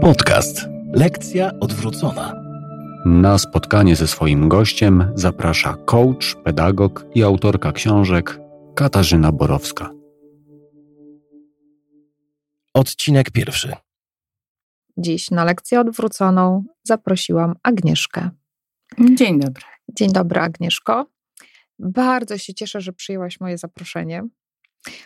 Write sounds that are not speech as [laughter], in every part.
Podcast. Lekcja odwrócona. Na spotkanie ze swoim gościem zaprasza coach, pedagog i autorka książek Katarzyna Borowska. Odcinek pierwszy. Dziś na lekcję odwróconą zaprosiłam Agnieszkę. Dzień dobry. Dzień dobry, Agnieszko. Bardzo się cieszę, że przyjęłaś moje zaproszenie.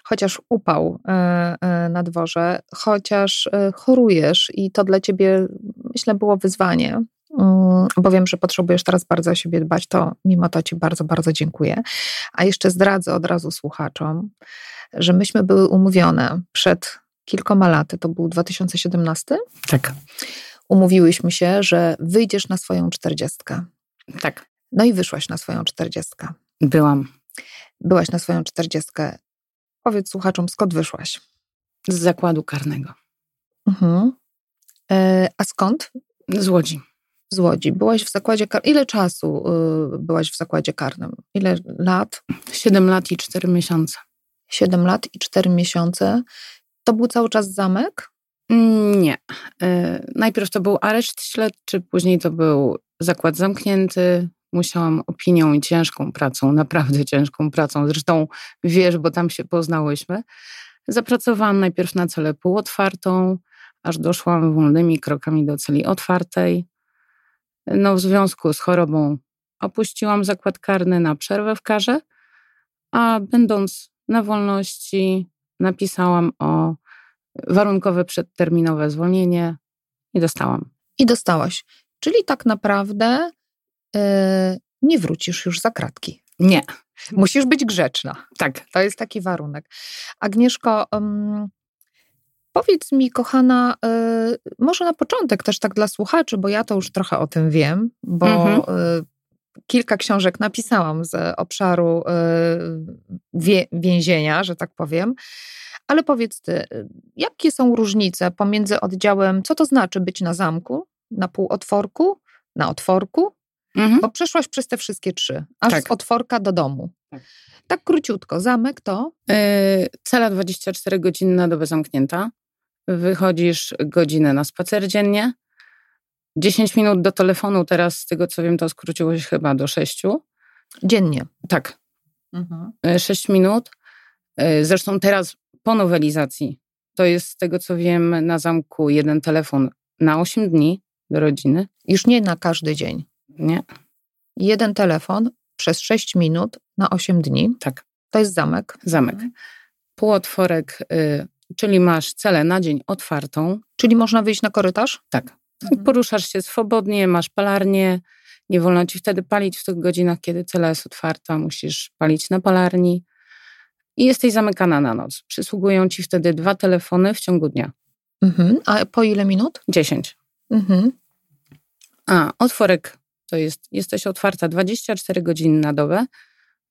Chociaż upał e, e, na dworze, chociaż e, chorujesz i to dla ciebie, myślę, było wyzwanie, mm, bo wiem, że potrzebujesz teraz bardzo o siebie dbać, to mimo to Ci bardzo, bardzo dziękuję. A jeszcze zdradzę od razu słuchaczom, że myśmy były umówione przed kilkoma laty, to był 2017. Tak. Umówiłyśmy się, że wyjdziesz na swoją czterdziestkę. Tak. No i wyszłaś na swoją czterdziestkę. Byłam. Byłaś na swoją czterdziestkę. Powiedz słuchaczom, skąd wyszłaś? Z zakładu karnego. Mhm. E, a skąd? Z Łodzi. Z Łodzi. Byłaś w zakładzie karnym. Ile czasu y, byłaś w zakładzie karnym? Ile lat? Siedem lat i cztery miesiące. Siedem lat i cztery miesiące. To był cały czas zamek? Nie. E, Najpierw to był areszt śledczy, później to był zakład zamknięty. Musiałam opinią i ciężką pracą, naprawdę ciężką pracą, zresztą wiesz, bo tam się poznałyśmy. Zapracowałam najpierw na celę półotwartą, aż doszłam wolnymi krokami do celi otwartej. No, w związku z chorobą opuściłam zakład karny na przerwę w karze, a będąc na wolności napisałam o warunkowe przedterminowe zwolnienie i dostałam. I dostałaś. Czyli tak naprawdę nie wrócisz już za kratki. Nie, Musisz być grzeczna. tak. To jest taki warunek. Agnieszko, ym, powiedz mi, kochana, y, może na początek też tak dla słuchaczy, bo ja to już trochę o tym wiem, bo Mhm. y, kilka książek napisałam z obszaru y, wie, więzienia, że tak powiem. Ale powiedz ty, jakie są różnice pomiędzy oddziałem, co to znaczy być na zamku, na półotworku, na otworku, Mhm. bo przeszłaś przez te wszystkie trzy, aż Tak. z otworka do domu. Tak. Tak króciutko, zamek to Yy, Cela 24 godziny na dobę zamknięta. Wychodzisz godzinę na spacer dziennie. 10 minut do telefonu, teraz z tego co wiem, to skróciło się chyba do 6. dziennie. Tak, 6 minut. Yy, Zresztą teraz po nowelizacji to jest z tego co wiem na zamku jeden telefon na 8 dni do rodziny. Już nie na każdy dzień. Nie? Jeden telefon przez 6 minut na 8 dni. Tak, To jest zamek. zamek. Półotworek, yy, czyli masz celę na dzień otwartą. Czyli można wyjść na korytarz? Tak. Mhm. Poruszasz się swobodnie, masz palarnię, nie wolno ci wtedy palić w tych godzinach, kiedy cela jest otwarta, musisz palić na palarni i jesteś zamykana na noc. Przysługują ci wtedy dwa telefony w ciągu dnia. Mhm. A po ile minut? 10. Mhm. A otworek to jest, jesteś otwarta 24 godziny na dobę,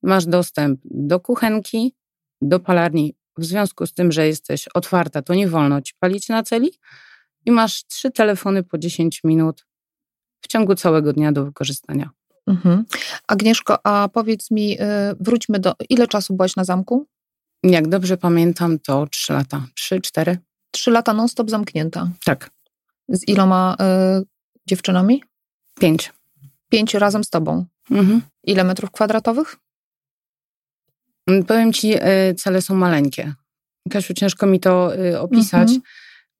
masz dostęp do kuchenki, do palarni. W związku z tym, że jesteś otwarta, to nie wolno ci palić na celi i masz trzy telefony po 10 minut w ciągu całego dnia do wykorzystania. Mhm. Agnieszko, a powiedz mi, y, wróćmy do. Ile czasu byłaś na zamku? Jak dobrze pamiętam, to 3 lata. 3, 4? Trzy lata non-stop zamknięta. Tak. Z iloma y, dziewczynami? 5. Pięciu razem z tobą. Mhm. Ile metrów kwadratowych? Powiem ci, y, cele są maleńkie. Kasiu, ciężko mi to y, opisać, Mhm.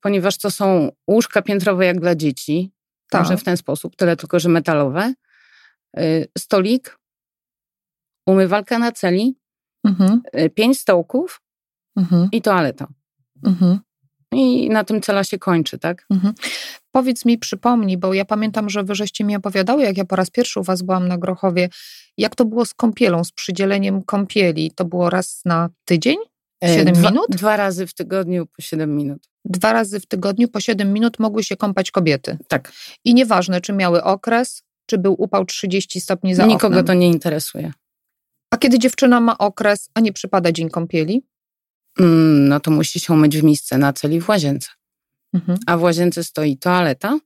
ponieważ to są łóżka piętrowe jak dla dzieci. Tak. Może w ten sposób, tyle tylko, że metalowe. Y, Stolik, umywalka na celi, Mhm. y, pięć stołków Mhm. i toaleta. Mhm. I na tym cela się kończy, tak? Mhm. Powiedz mi, przypomnij, bo ja pamiętam, że wy żeście mi opowiadały, jak ja po raz pierwszy u was byłam na Grochowie, jak to było z kąpielą, z przydzieleniem kąpieli. To było raz na tydzień? Y, Siedem dwa, minut? Dwa razy w tygodniu po 7 minut. Dwa razy w tygodniu po 7 minut mogły się kąpać kobiety. Tak. I nieważne, czy miały okres, czy był upał 30 stopni za Nikogo oknem. to nie interesuje. A kiedy dziewczyna ma okres, a nie przypada dzień kąpieli? Mm, No to musi się umyć w misce na celi w łazience. Mhm. a w łazience stoi toaleta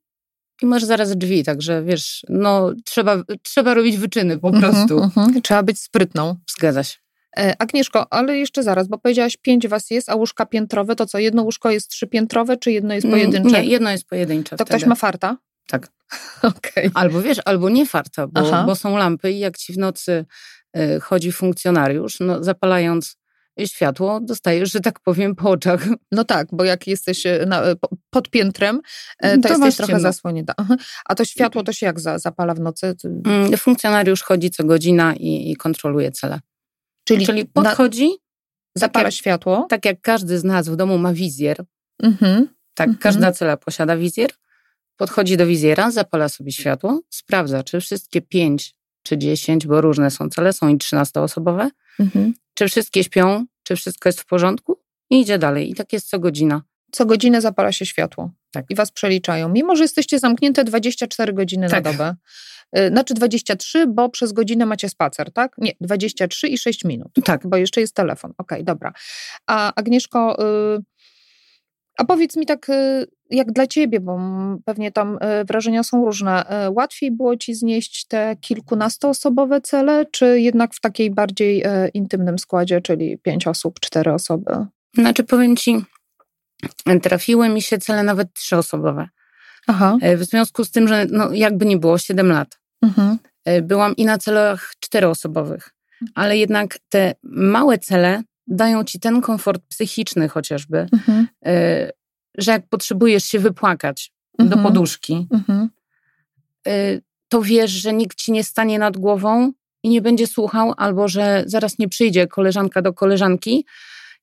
i masz zaraz drzwi, także wiesz, no trzeba, trzeba robić wyczyny po prostu. Mhm, mhm. Trzeba być sprytną. Zgadza się. E, Agnieszko, ale jeszcze zaraz, bo powiedziałaś pięć was jest, a łóżka piętrowe, to co, jedno łóżko jest trzypiętrowe, czy jedno jest pojedyncze? Nie, jedno jest pojedyncze To wtedy. ktoś ma farta? Tak. [laughs] Okej. Albo wiesz, albo nie farta, bo, bo są lampy i jak ci w nocy y, chodzi funkcjonariusz, no zapalając światło, dostajesz, że tak powiem, po oczach. [laughs] No tak, bo jak jesteś e, na, e, po- pod piętrem, e, To to, jesteś trochę zasłonięta. A to światło to się jak za, zapala w nocy? Mm, Funkcjonariusz chodzi co godzina i, i kontroluje cele. Czyli, Czyli na, podchodzi, zapala jak- światło? tak jak każdy z nas w domu ma wizjer, Mhm. tak Mhm. każda cela posiada wizjer, podchodzi do wizjera, zapala sobie światło, sprawdza, czy wszystkie pięć czy dziesięć, bo różne są cele, są i 13-osobowe, Mhm. Czy wszystkie śpią, czy wszystko jest w porządku i idzie dalej. I tak jest co godzina. Co godzinę zapala się światło. Tak. I was przeliczają. Mimo, że jesteście zamknięte 24 godziny Tak. na dobę. Y, Znaczy 23, bo przez godzinę macie spacer, tak? Nie, 23 i 6 minut. Tak. bo jeszcze jest telefon. Okej, dobra. A Agnieszko, y, a powiedz mi tak, y, jak dla ciebie, bo pewnie tam y, wrażenia są różne. y, Łatwiej było ci znieść te kilkunastoosobowe cele, czy jednak w takiej bardziej intymnym składzie, czyli pięć osób, cztery osoby? Znaczy powiem ci, trafiły mi się cele nawet trzyosobowe. Aha. E, W związku z tym, że no, jakby nie było 7 lat, Mhm. e, byłam i na celach czteroosobowych, ale jednak te małe cele dają ci ten komfort psychiczny chociażby, Mhm. e, że jak potrzebujesz się wypłakać do Mhm. poduszki, Mhm. e, to wiesz, że nikt ci nie stanie nad głową i nie będzie słuchał, albo że zaraz nie przyjdzie koleżanka do koleżanki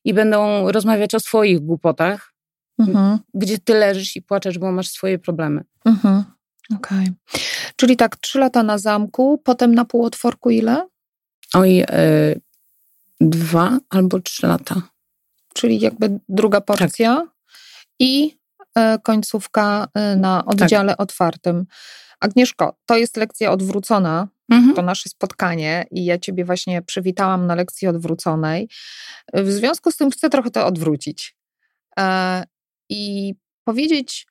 i będą rozmawiać o swoich głupotach, Mhm. gdzie ty leżysz i płaczesz, bo masz swoje problemy. Mhm. Okej. Czyli tak, trzy lata na zamku, potem na półotworku ile? Oj, e, dwa albo trzy lata. Czyli jakby druga porcja i e, końcówka e, na oddziale otwartym. Agnieszko, to jest lekcja odwrócona, Mhm. to nasze spotkanie i ja Ciebie właśnie przywitałam na lekcji odwróconej. W związku z tym chcę trochę to odwrócić e, i powiedzieć,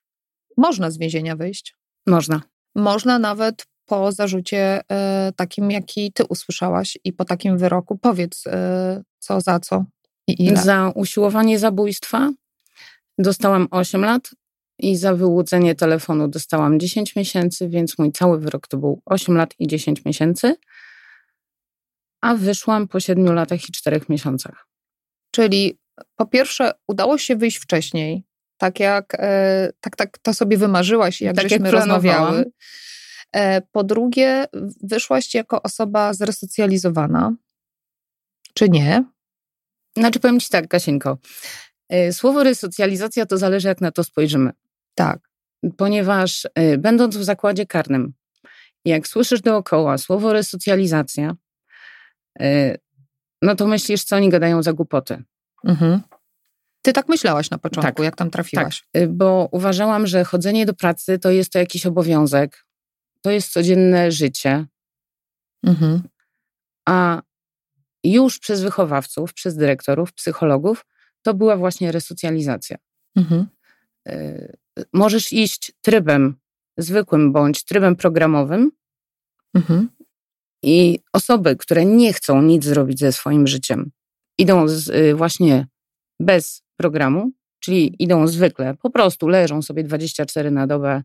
można z więzienia wyjść. Można. Można nawet po zarzucie e, takim, jaki Ty usłyszałaś i po takim wyroku. Powiedz, e, co za co i ile. Za usiłowanie zabójstwa dostałam 8 lat i za wyłudzenie telefonu dostałam 10 miesięcy, więc mój cały wyrok to był 8 lat i 10 miesięcy. A wyszłam po 7 latach i 4 miesiącach. Czyli po pierwsze, udało się wyjść wcześniej, tak jak e, tak, tak to sobie wymarzyłaś, jak Tak jak żeśmy planowałam. rozmawiały. E, po drugie, wyszłaś jako osoba zresocjalizowana, czy nie? Znaczy powiem Ci tak, Kasieńko. e, Słowo resocjalizacja to zależy jak na to spojrzymy. Tak. Ponieważ e, będąc w zakładzie karnym, jak słyszysz dookoła słowo resocjalizacja, no to myślisz, co oni gadają za głupoty. Mhm. Ty tak myślałaś na początku, Tak. jak tam trafiłaś. Y, Bo uważałam, że chodzenie do pracy to jest to jakiś obowiązek, to jest codzienne życie, Mhm. a już przez wychowawców, przez dyrektorów, psychologów, to była właśnie resocjalizacja. Mhm. Y, Możesz iść trybem zwykłym bądź trybem programowym Mhm. i osoby, które nie chcą nic zrobić ze swoim życiem, idą z, y, właśnie bez programu, czyli idą zwykle, po prostu leżą sobie 24 na dobę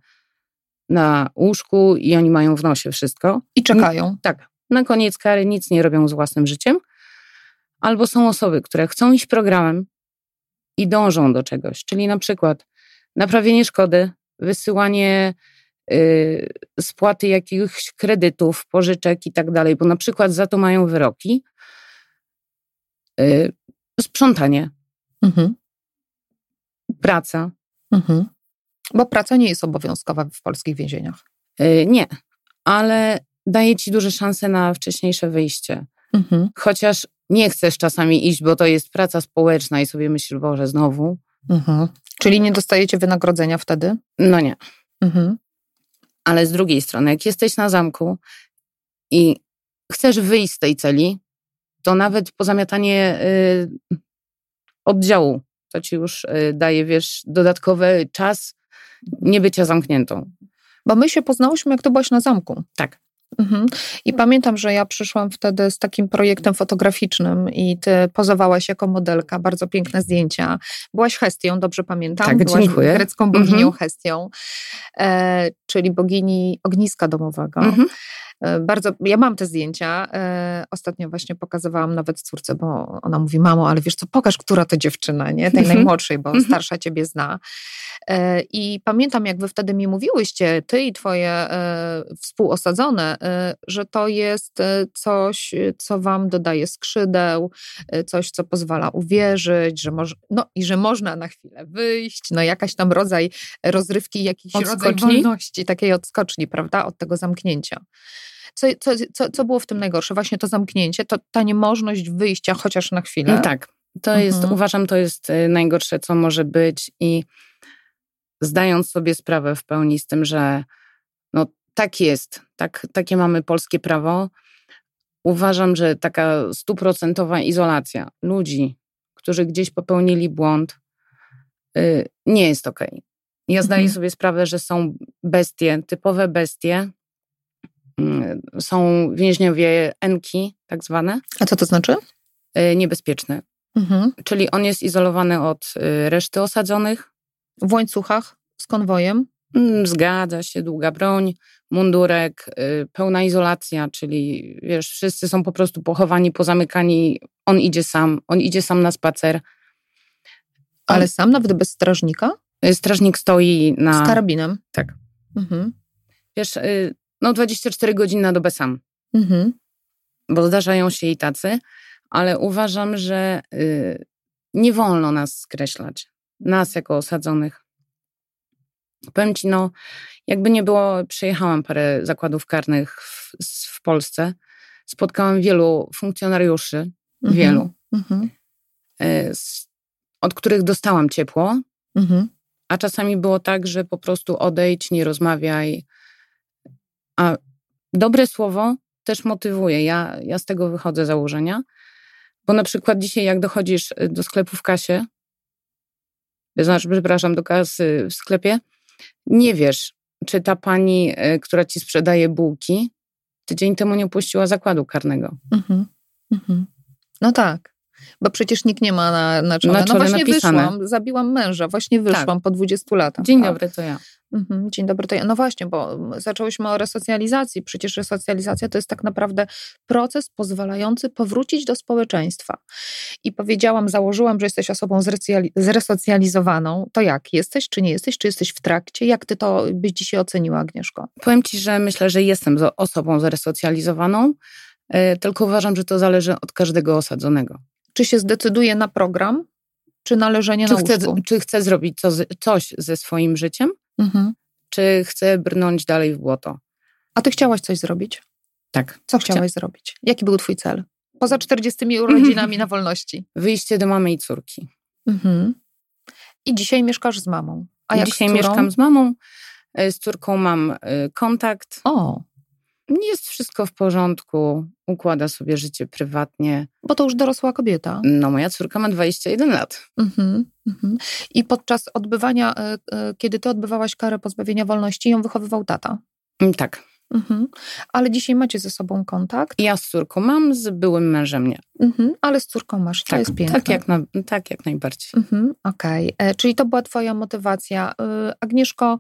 na łóżku i oni mają w nosie wszystko. I czekają. Tak, na koniec kary nic nie robią z własnym życiem. Albo są osoby, które chcą iść programem i dążą do czegoś, czyli na przykład naprawienie szkody, wysyłanie y, spłaty jakichś kredytów, pożyczek i tak dalej, bo na przykład za to mają wyroki. Y, sprzątanie, Mhm. praca. Mhm. Bo praca nie jest obowiązkowa w polskich więzieniach. Y, nie, ale daje ci duże szanse na wcześniejsze wyjście. Mhm. Chociaż nie chcesz czasami iść, bo to jest praca społeczna i sobie myślisz, Boże, znowu. Mhm. Czyli nie dostajecie wynagrodzenia wtedy? No nie. Mhm. Ale z drugiej strony, jak jesteś na zamku i chcesz wyjść z tej celi, to nawet pozamiatanie y, oddziału to ci już y, daje, wiesz, dodatkowy czas niebycia zamkniętą. Bo my się poznałyśmy, jak to byłaś na zamku. Tak. Mhm. I pamiętam, że ja przyszłam wtedy z takim projektem fotograficznym i ty pozowałaś jako modelka, bardzo piękne zdjęcia. Byłaś Hestią, dobrze pamiętam? Tak, Byłaś dziękuję. grecką boginią Mhm. Hestią, e, czyli bogini ogniska domowego. Mhm. E, Bardzo, ja mam te zdjęcia. E, ostatnio właśnie pokazywałam nawet córce, bo ona mówi, mamo, ale wiesz co, pokaż, która to dziewczyna, nie? Tej Mhm. najmłodszej, bo Mhm. starsza ciebie zna. E, I pamiętam, jak wy wtedy mi mówiłyście, ty i twoje współosadzone, że to jest coś, co wam dodaje skrzydeł, coś, co pozwala uwierzyć, że moż, no i że można na chwilę wyjść, no jakaś tam rodzaj rozrywki, jakiś rodzaj Odskoczni? wolności, takiej odskoczni, prawda, od tego zamknięcia. Co, co, co, co było w tym najgorsze? Właśnie to zamknięcie, to ta niemożność wyjścia chociaż na chwilę. No tak. To jest, Mhm. uważam, to jest y, najgorsze, co może być i zdając sobie sprawę w pełni z tym, że no tak jest, tak, takie mamy polskie prawo, uważam, że taka stuprocentowa izolacja ludzi, którzy gdzieś popełnili błąd, y, nie jest okej. Ja zdaję Mhm. sobie sprawę, że są bestie, typowe bestie, są więźniowie enki, tak zwane, A co to znaczy? y, niebezpieczne. Mhm. Czyli on jest izolowany od y, reszty osadzonych. W łańcuchach z konwojem. Mm, Zgadza się, długa broń, mundurek, y, pełna izolacja, czyli wiesz, wszyscy są po prostu pochowani, pozamykani. On idzie sam, on idzie sam na spacer. Ale sam, nawet bez strażnika? Y, Strażnik stoi na. Z karabinem. Tak. Mhm. Wiesz, y, no 24 godziny na dobę sam, Mhm. bo zdarzają się i tacy, ale uważam, że y, nie wolno nas skreślać, nas jako osadzonych. Powiem ci, no, jakby nie było, przejechałam parę zakładów karnych w, w Polsce. Spotkałam wielu funkcjonariuszy, Mhm. wielu, Mhm. y, z, od których dostałam ciepło, Mhm. a czasami było tak, że po prostu odejdź, nie rozmawiaj. A dobre słowo też motywuje. Ja, ja z tego wychodzę założenia, bo na przykład dzisiaj, jak dochodzisz y, do sklepu w kasie, znaczy, przepraszam, do kasy w sklepie, nie wiesz, czy ta pani, y, która ci sprzedaje bułki, tydzień temu nie opuściła zakładu karnego. Mhm. Mhm. No tak. Bo przecież nikt nie ma na, na czole. Na no czole właśnie napisane. wyszłam, zabiłam męża, właśnie wyszłam po 20 latach. Dzień tak. dobry, to ja. Mhm, Dzień dobry. No właśnie, bo zaczęłyśmy o resocjalizacji. Przecież resocjalizacja to jest tak naprawdę proces pozwalający powrócić do społeczeństwa. I powiedziałam, założyłam, że jesteś osobą zresocjalizowaną. To jak? Jesteś, czy nie jesteś? Czy jesteś w trakcie? Jak ty to byś dzisiaj oceniła, Agnieszko? Powiem ci, że myślę, że jestem osobą zresocjalizowaną, y, tylko uważam, że to zależy od każdego osadzonego. Czy się zdecyduje na program, czy na leżenie Czy na chce, czy chce zrobić coś ze swoim życiem, Mhm. czy chce brnąć dalej w błoto. A ty chciałaś coś zrobić? Tak. Co Chcia- chciałaś zrobić? Jaki był twój cel? Poza 40 [laughs] urodzinami na wolności. Wyjście do mamy i córki. Mhm. I dzisiaj mieszkasz z mamą. A jak Dzisiaj z mieszkam z mamą, y, z córką mam y, kontakt. O, Jest wszystko w porządku, układa sobie życie prywatnie. bo to już dorosła kobieta. No, moja córka ma 21 lat. Mhm, mhm. I podczas odbywania, e, e, kiedy ty odbywałaś karę pozbawienia wolności, ją wychowywał tata. Mm, Tak. Mhm. Ale dzisiaj macie ze sobą kontakt, Ja z córką mam, z byłym mężem nie. mhm. ale z córką masz. To Tak, jest piękne. tak, jak, na, tak jak najbardziej. Mhm, Okej, E, czyli to była Twoja motywacja. Agnieszko,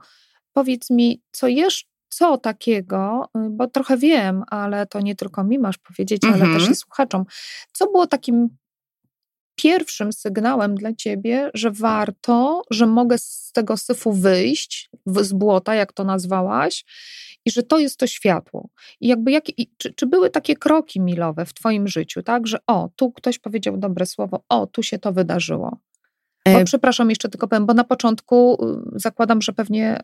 powiedz mi, co jeszcze, co takiego, y, bo trochę wiem, ale to nie tylko mi masz powiedzieć, ale Mhm. też i słuchaczom. Co było takim pierwszym sygnałem dla Ciebie, że warto, że mogę z tego syfu wyjść, z błota, jak to nazwałaś, i że to jest to światło. I jakby jak, i czy, czy były takie kroki milowe w Twoim życiu, tak, że o, tu ktoś powiedział dobre słowo, o, tu się to wydarzyło. Bo E, przepraszam, jeszcze tylko powiem, bo na początku y, zakładam, że pewnie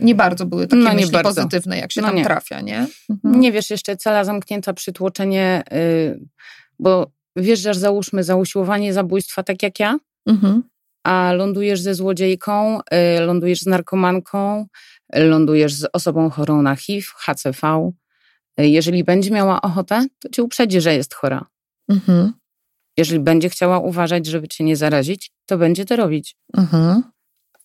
nie bardzo były takie No, nie myśli bardzo. pozytywne, jak się No tam nie. trafia, nie? Mhm. Nie wiesz, jeszcze cela zamknięta, przytłoczenie, y, bo wjeżdżasz, załóżmy, za usiłowanie zabójstwa, tak jak ja, Mhm. a lądujesz ze złodziejką, y, lądujesz z narkomanką, y, lądujesz z osobą chorą na HIV, HCV. Y, Jeżeli będzie miała ochotę, to cię uprzedzi, że jest chora. Mhm. Jeżeli będzie chciała uważać, żeby cię nie zarazić, to będzie to robić. Mhm.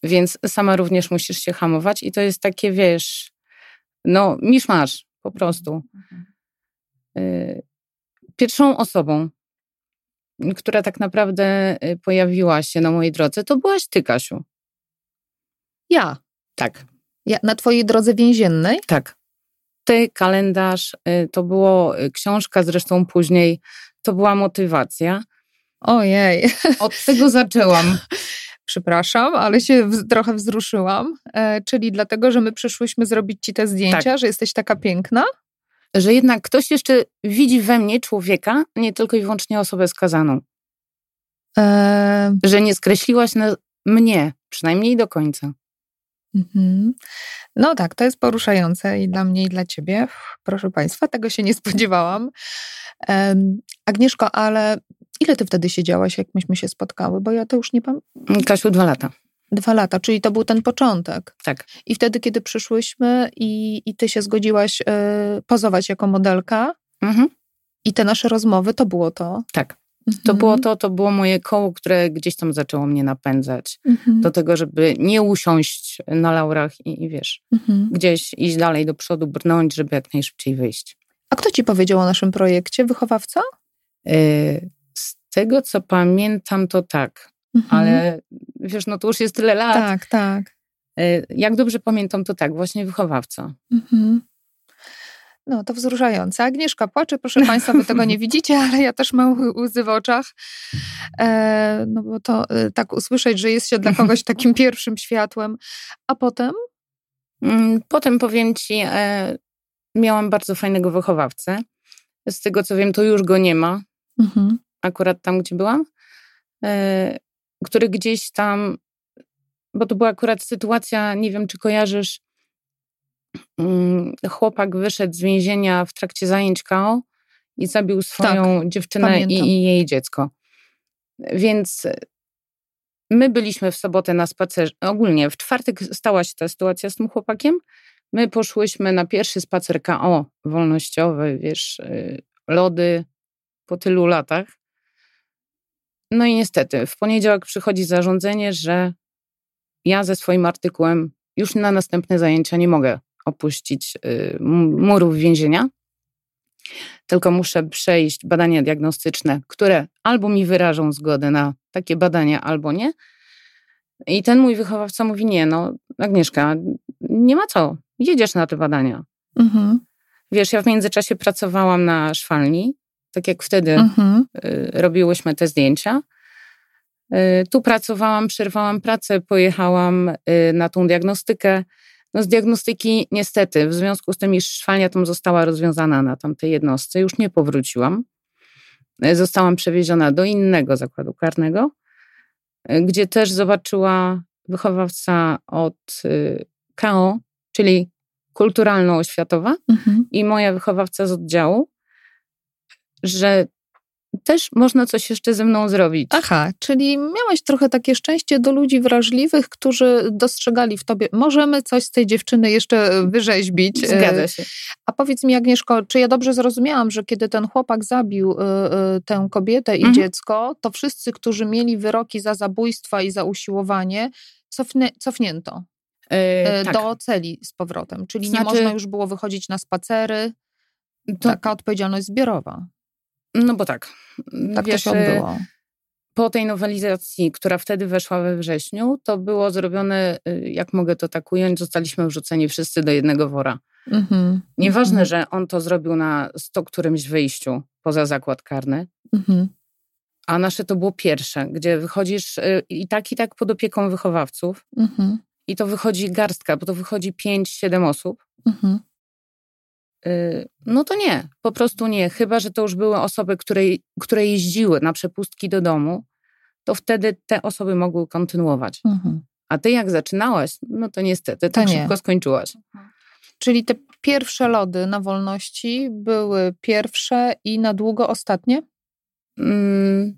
Więc sama również musisz się hamować i to jest takie, wiesz, no misz masz. po prostu. Y, pierwszą osobą, która tak naprawdę y, pojawiła się na mojej drodze, to byłaś ty, Kasiu. Ja. Tak, ja. Na twojej drodze więziennej? tak. Ty, kalendarz, y, to było książka, zresztą później to była motywacja. Ojej. Od tego zaczęłam. [laughs] Przepraszam, ale się w, trochę wzruszyłam. E, czyli dlatego, że my przyszłyśmy zrobić ci te zdjęcia, Tak. że jesteś taka piękna? Że jednak ktoś jeszcze widzi we mnie człowieka, nie tylko i wyłącznie osobę skazaną. E, Że nie skreśliłaś na mnie, przynajmniej do końca. mhm. No tak, to jest poruszające i dla mnie, i dla ciebie. Proszę Państwa, tego się nie spodziewałam. Agnieszko, ale ile ty wtedy siedziałaś, jak myśmy się spotkały? Bo ja to już nie pamiętam. Kasiu, dwa lata. Dwa lata, czyli to był ten początek. Tak. I wtedy, kiedy przyszłyśmy i, i ty się zgodziłaś e, pozować jako modelka Mhm. i te nasze rozmowy, to było to. Tak. To Mhm. było to, to było moje koło, które gdzieś tam zaczęło mnie napędzać Mhm. do tego, żeby nie usiąść na laurach i, i wiesz, Mhm. gdzieś iść dalej do przodu, brnąć, żeby jak najszybciej wyjść. A kto ci powiedział o naszym projekcie? Wychowawca? Yy, tego, co pamiętam, to tak, Mhm. ale wiesz, no to już jest tyle lat. Tak, tak. Yy, Jak dobrze pamiętam, to tak, właśnie wychowawca. Mhm. No, to wzruszające. Agnieszka płacze, proszę [laughs] Państwa, Wy tego nie widzicie, ale ja też mam łzy w oczach. E, no bo to e, tak usłyszeć, że jest się dla kogoś [laughs] takim pierwszym światłem. A potem? Mm, Potem powiem ci, e, miałam bardzo fajnego wychowawcę. Z tego, co wiem, to już go nie ma. Mhm. Akurat tam, gdzie byłam, e, który gdzieś tam, bo to była akurat sytuacja, nie wiem, czy kojarzysz, mm, chłopak wyszedł z więzienia w trakcie zajęć KO i zabił swoją dziewczynę i, pamiętam. i jej dziecko. Więc e, my byliśmy w sobotę na spacerze, ogólnie w czwartek stała się ta sytuacja z tym chłopakiem. My poszłyśmy na pierwszy spacer KO wolnościowy, wiesz, y, lody po tylu latach. No i niestety, w poniedziałek przychodzi zarządzenie, że ja ze swoim artykułem już na następne zajęcia nie mogę opuścić y, murów więzienia, tylko muszę przejść badania diagnostyczne, które albo mi wyrażą zgodę na takie badania, albo nie. I ten mój wychowawca mówi: Nie, no, Agnieszka, nie ma co, jedziesz na te badania. Mhm. Wiesz, ja w międzyczasie pracowałam na szwalni, tak jak wtedy Mhm. y, robiłyśmy te zdjęcia. Y, Tu pracowałam, przerwałam pracę, pojechałam y, na tą diagnostykę. No z diagnostyki niestety, w związku z tym, iż szwalnia tam została rozwiązana na tamtej jednostce, już nie powróciłam. Zostałam przewieziona do innego zakładu karnego, gdzie też zobaczyła wychowawca od KO, czyli kulturalno-oświatowa, Mhm. i moja wychowawca z oddziału, że też można coś jeszcze ze mną zrobić. Aha, czyli miałaś trochę takie szczęście do ludzi wrażliwych, którzy dostrzegali w tobie, możemy coś z tej dziewczyny jeszcze wyrzeźbić. Zgadza się. A powiedz mi, Agnieszko, czy ja dobrze zrozumiałam, że kiedy ten chłopak zabił y, y, tę kobietę i Mhm. dziecko, to wszyscy, którzy mieli wyroki za zabójstwa i za usiłowanie, cofnę, cofnięto E, y, tak. do celi z powrotem. Czyli nie Znaczy- można już było wychodzić na spacery. To, Taka odpowiedzialność zbiorowa. No bo tak. Tak Wiesz, to się e, odbyło. Po tej nowelizacji, która wtedy weszła we wrześniu, to było zrobione, y, jak mogę to tak ująć, zostaliśmy wrzuceni wszyscy do jednego wora. Mhm. Nieważne, Mhm. że on to zrobił na sto którymś wyjściu poza zakład karny, Mhm. a nasze to było pierwsze, gdzie wychodzisz y, i tak, i tak pod opieką wychowawców Mhm. i to wychodzi garstka, bo to wychodzi 5-7 osób. Mhm. Y, No to nie, po prostu nie. Chyba, że to już były osoby, które, które jeździły na przepustki do domu, to wtedy te osoby mogły kontynuować. Mhm. A ty jak zaczynałaś, no to niestety To tak nie. szybko skończyłaś. Czyli te pierwsze lody na wolności były pierwsze i na długo ostatnie? Mm,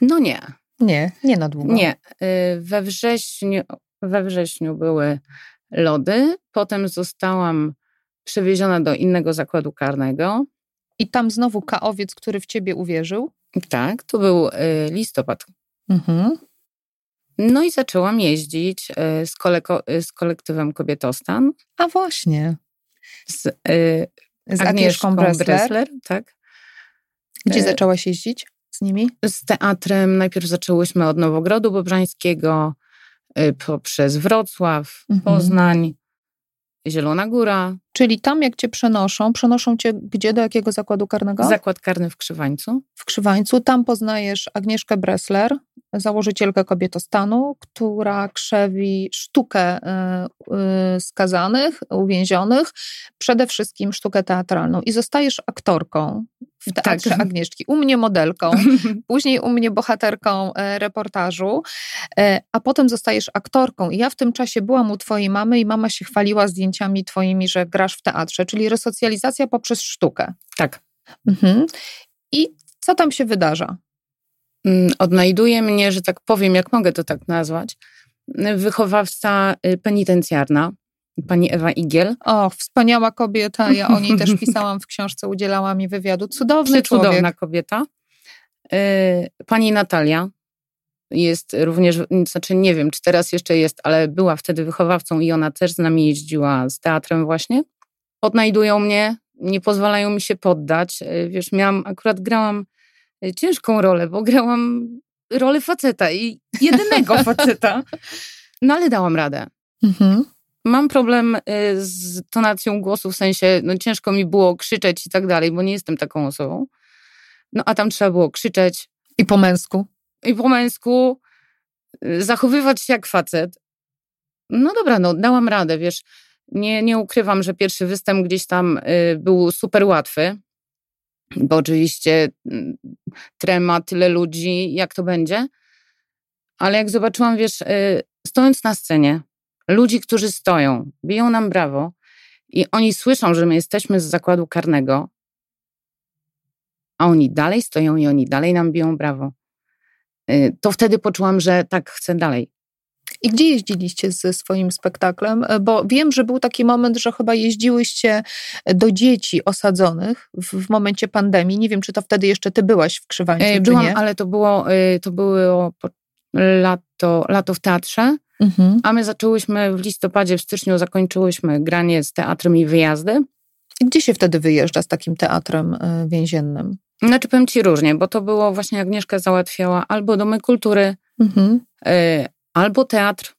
No nie, Nie, nie na długo. nie. Y, We wrześniu, we wrześniu były lody, potem zostałam przewieziona do innego zakładu karnego. I tam znowu kaowiec, który w ciebie uwierzył. Tak, to był y, listopad. Mhm. No i zaczęłam jeździć y, z, koleko, y, z kolektywem Kobietostan. A właśnie. Z, y, Z Agnieszką, Agnieszką Bressler. Tak. Gdzie zaczęłaś jeździć z nimi? Z teatrem najpierw zaczęłyśmy od Nowogrodu Bobrzańskiego, poprzez Wrocław, mhm. Poznań, Zielona Góra. Czyli tam, jak cię przenoszą, przenoszą cię gdzie, do jakiego zakładu karnego? Zakład karny w Krzywańcu. W Krzywańcu. Tam poznajesz Agnieszkę Bressler, założycielkę kobietostanu, która krzewi sztukę y, y, skazanych, uwięzionych, przede wszystkim sztukę teatralną. I zostajesz aktorką w teatrze tak. Agnieszki. U mnie modelką, [laughs] później u mnie bohaterką e, reportażu, e, a potem zostajesz aktorką. I ja w tym czasie byłam u twojej mamy i mama się chwaliła zdjęciami twoimi, że grasz w teatrze, czyli resocjalizacja poprzez sztukę. Tak. Mhm. I co tam się wydarza? Mm, odnajduje mnie, że tak powiem, jak mogę to tak nazwać, wychowawca y, penitencjarna, pani Ewa Igiel. O, wspaniała kobieta. Ja o niej też [laughs] pisałam w książce, udzielała mi wywiadu. Cudowny człowiek. Cudowna kobieta. Y, pani Natalia jest również, znaczy nie wiem, czy teraz jeszcze jest, ale była wtedy wychowawcą i ona też z nami jeździła z teatrem właśnie. Odnajdują mnie, nie pozwalają mi się poddać. Y, wiesz, miałam, akurat grałam ciężką rolę, bo grałam rolę faceta i jedynego [laughs] faceta. No ale dałam radę. Mhm. Mam problem y, z tonacją głosu, w sensie no, ciężko mi było krzyczeć i tak dalej, bo nie jestem taką osobą. No a tam trzeba było krzyczeć. I po męsku. I po męsku. Y, zachowywać się jak facet. No dobra, no dałam radę, wiesz. Nie, nie ukrywam, że pierwszy występ gdzieś tam y, był super łatwy bo oczywiście mm, trema, tyle ludzi, jak to będzie. Ale jak zobaczyłam, wiesz, stojąc na scenie, ludzi, którzy stoją, biją nam brawo i oni słyszą, że my jesteśmy z zakładu karnego, a oni dalej stoją i oni dalej nam biją brawo, y, to wtedy poczułam, że tak chcę dalej. I gdzie jeździliście ze swoim spektaklem? E, bo wiem, że był taki moment, że chyba jeździłyście do dzieci osadzonych w, w momencie pandemii. Nie wiem, czy to wtedy jeszcze ty byłaś w Krzywańcu, e, Byłam, ale to było, y, to było lato, lato w teatrze. Mhm. A my zaczęłyśmy w listopadzie, w styczniu zakończyłyśmy granie z teatrem i wyjazdy. I gdzie się wtedy wyjeżdża z takim teatrem e, więziennym? Znaczy powiem ci różnie, bo to było właśnie Agnieszka załatwiała albo domy kultury, mhm albo teatr,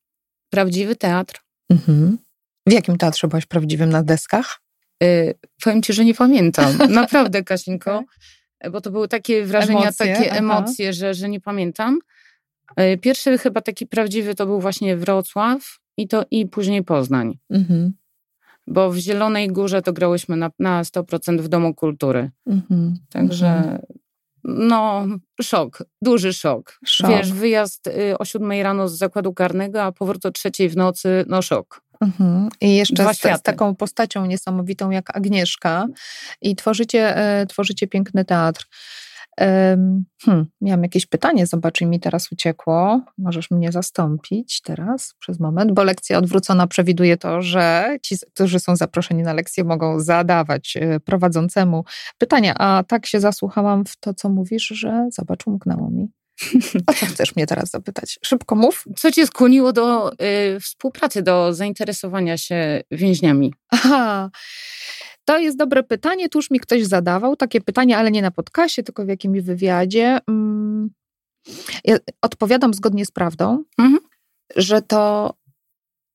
prawdziwy teatr. Mhm. W jakim teatrze byłaś prawdziwym na deskach? Yy, powiem ci, że nie pamiętam. [laughs] Naprawdę, Kasinko. Bo to były takie wrażenia, emocje, takie aha. emocje, że, że nie pamiętam. Yy, pierwszy chyba taki prawdziwy to był właśnie Wrocław i, to, i później Poznań. Mhm. Bo w Zielonej Górze to grałyśmy na, na 100% w Domu Kultury. Mhm. Także mhm. No, szok, duży szok. szok. Wiesz, wyjazd y, o siódmej rano z zakładu karnego, a powrót o trzeciej w nocy, no szok. Mhm. I jeszcze z, z, taką postacią niesamowitą jak Agnieszka i tworzycie, e, tworzycie piękny teatr. Hmm, miałam jakieś pytanie, zobacz, mi teraz uciekło. Możesz mnie zastąpić teraz przez moment, bo lekcja odwrócona przewiduje to, że ci, którzy są zaproszeni na lekcję, mogą zadawać e, prowadzącemu pytania. A tak się zasłuchałam w to, co mówisz, że zobacz, umknęło mi. O co chcesz mnie teraz zapytać? Szybko mów. Co cię skłoniło do y, współpracy, do zainteresowania się więźniami? Aha. To jest dobre pytanie. Tu już mi ktoś zadawał takie pytanie, ale nie na podcaście, tylko w jakimś wywiadzie. Mm, ja odpowiadam zgodnie z prawdą, mhm. że to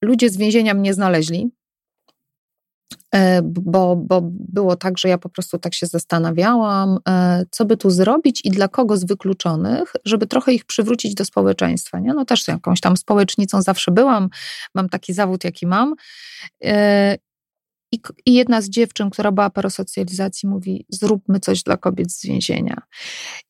ludzie z więzienia mnie znaleźli. E, bo, bo było tak, że ja po prostu tak się zastanawiałam, e, co by tu zrobić i dla kogo z wykluczonych, żeby trochę ich przywrócić do społeczeństwa. Nie? No też jakąś tam społecznicą zawsze byłam, mam taki zawód, jaki mam. I, I, jedna z dziewczyn, która była po resocjalizacji, mówi: Zróbmy coś dla kobiet z więzienia.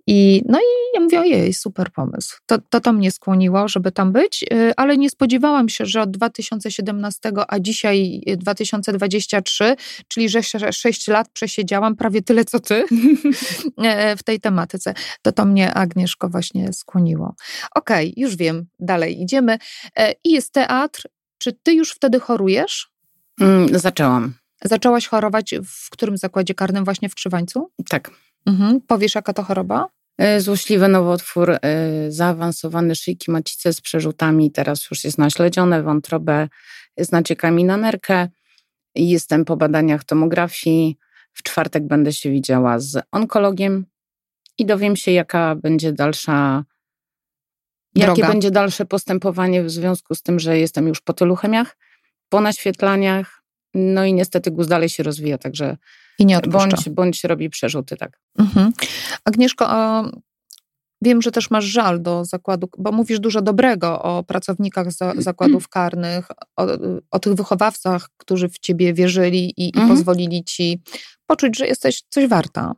I, no i ja mówię: Ojej, super pomysł. To, to, to mnie skłoniło, żeby tam być, y, ale nie spodziewałam się, że od 2017, a dzisiaj 2023, czyli że 6 lat przesiedziałam prawie tyle co ty [laughs] e, w tej tematyce. To to mnie Agnieszko właśnie skłoniło. Okej, okay, już wiem, dalej idziemy. E, I jest teatr. Czy ty już wtedy chorujesz? Mm, zaczęłam. Zaczęłaś chorować w którym zakładzie karnym właśnie w Krzywańcu? Tak. Mhm. Powiesz, jaka to choroba? E, złośliwy nowotwór, e, zaawansowany szyjki macicy z przerzutami, teraz już jest naśledzione, wątrobę z naciekami na nerkę. Jestem po badaniach tomografii. W czwartek będę się widziała z onkologiem i dowiem się, jaka będzie dalsza. Jakie Droga. będzie dalsze postępowanie w związku z tym, że jestem już po tylu chemiach, po naświetlaniach. No i niestety guz dalej się rozwija, także I nie odpuszcza. bądź, bądź robi przerzuty, tak. Mhm. Agnieszko, a wiem, że też masz żal do zakładu, bo mówisz dużo dobrego o pracownikach za, zakładów karnych, o, o tych wychowawcach, którzy w ciebie wierzyli i, i Mhm. pozwolili ci poczuć, że jesteś coś warta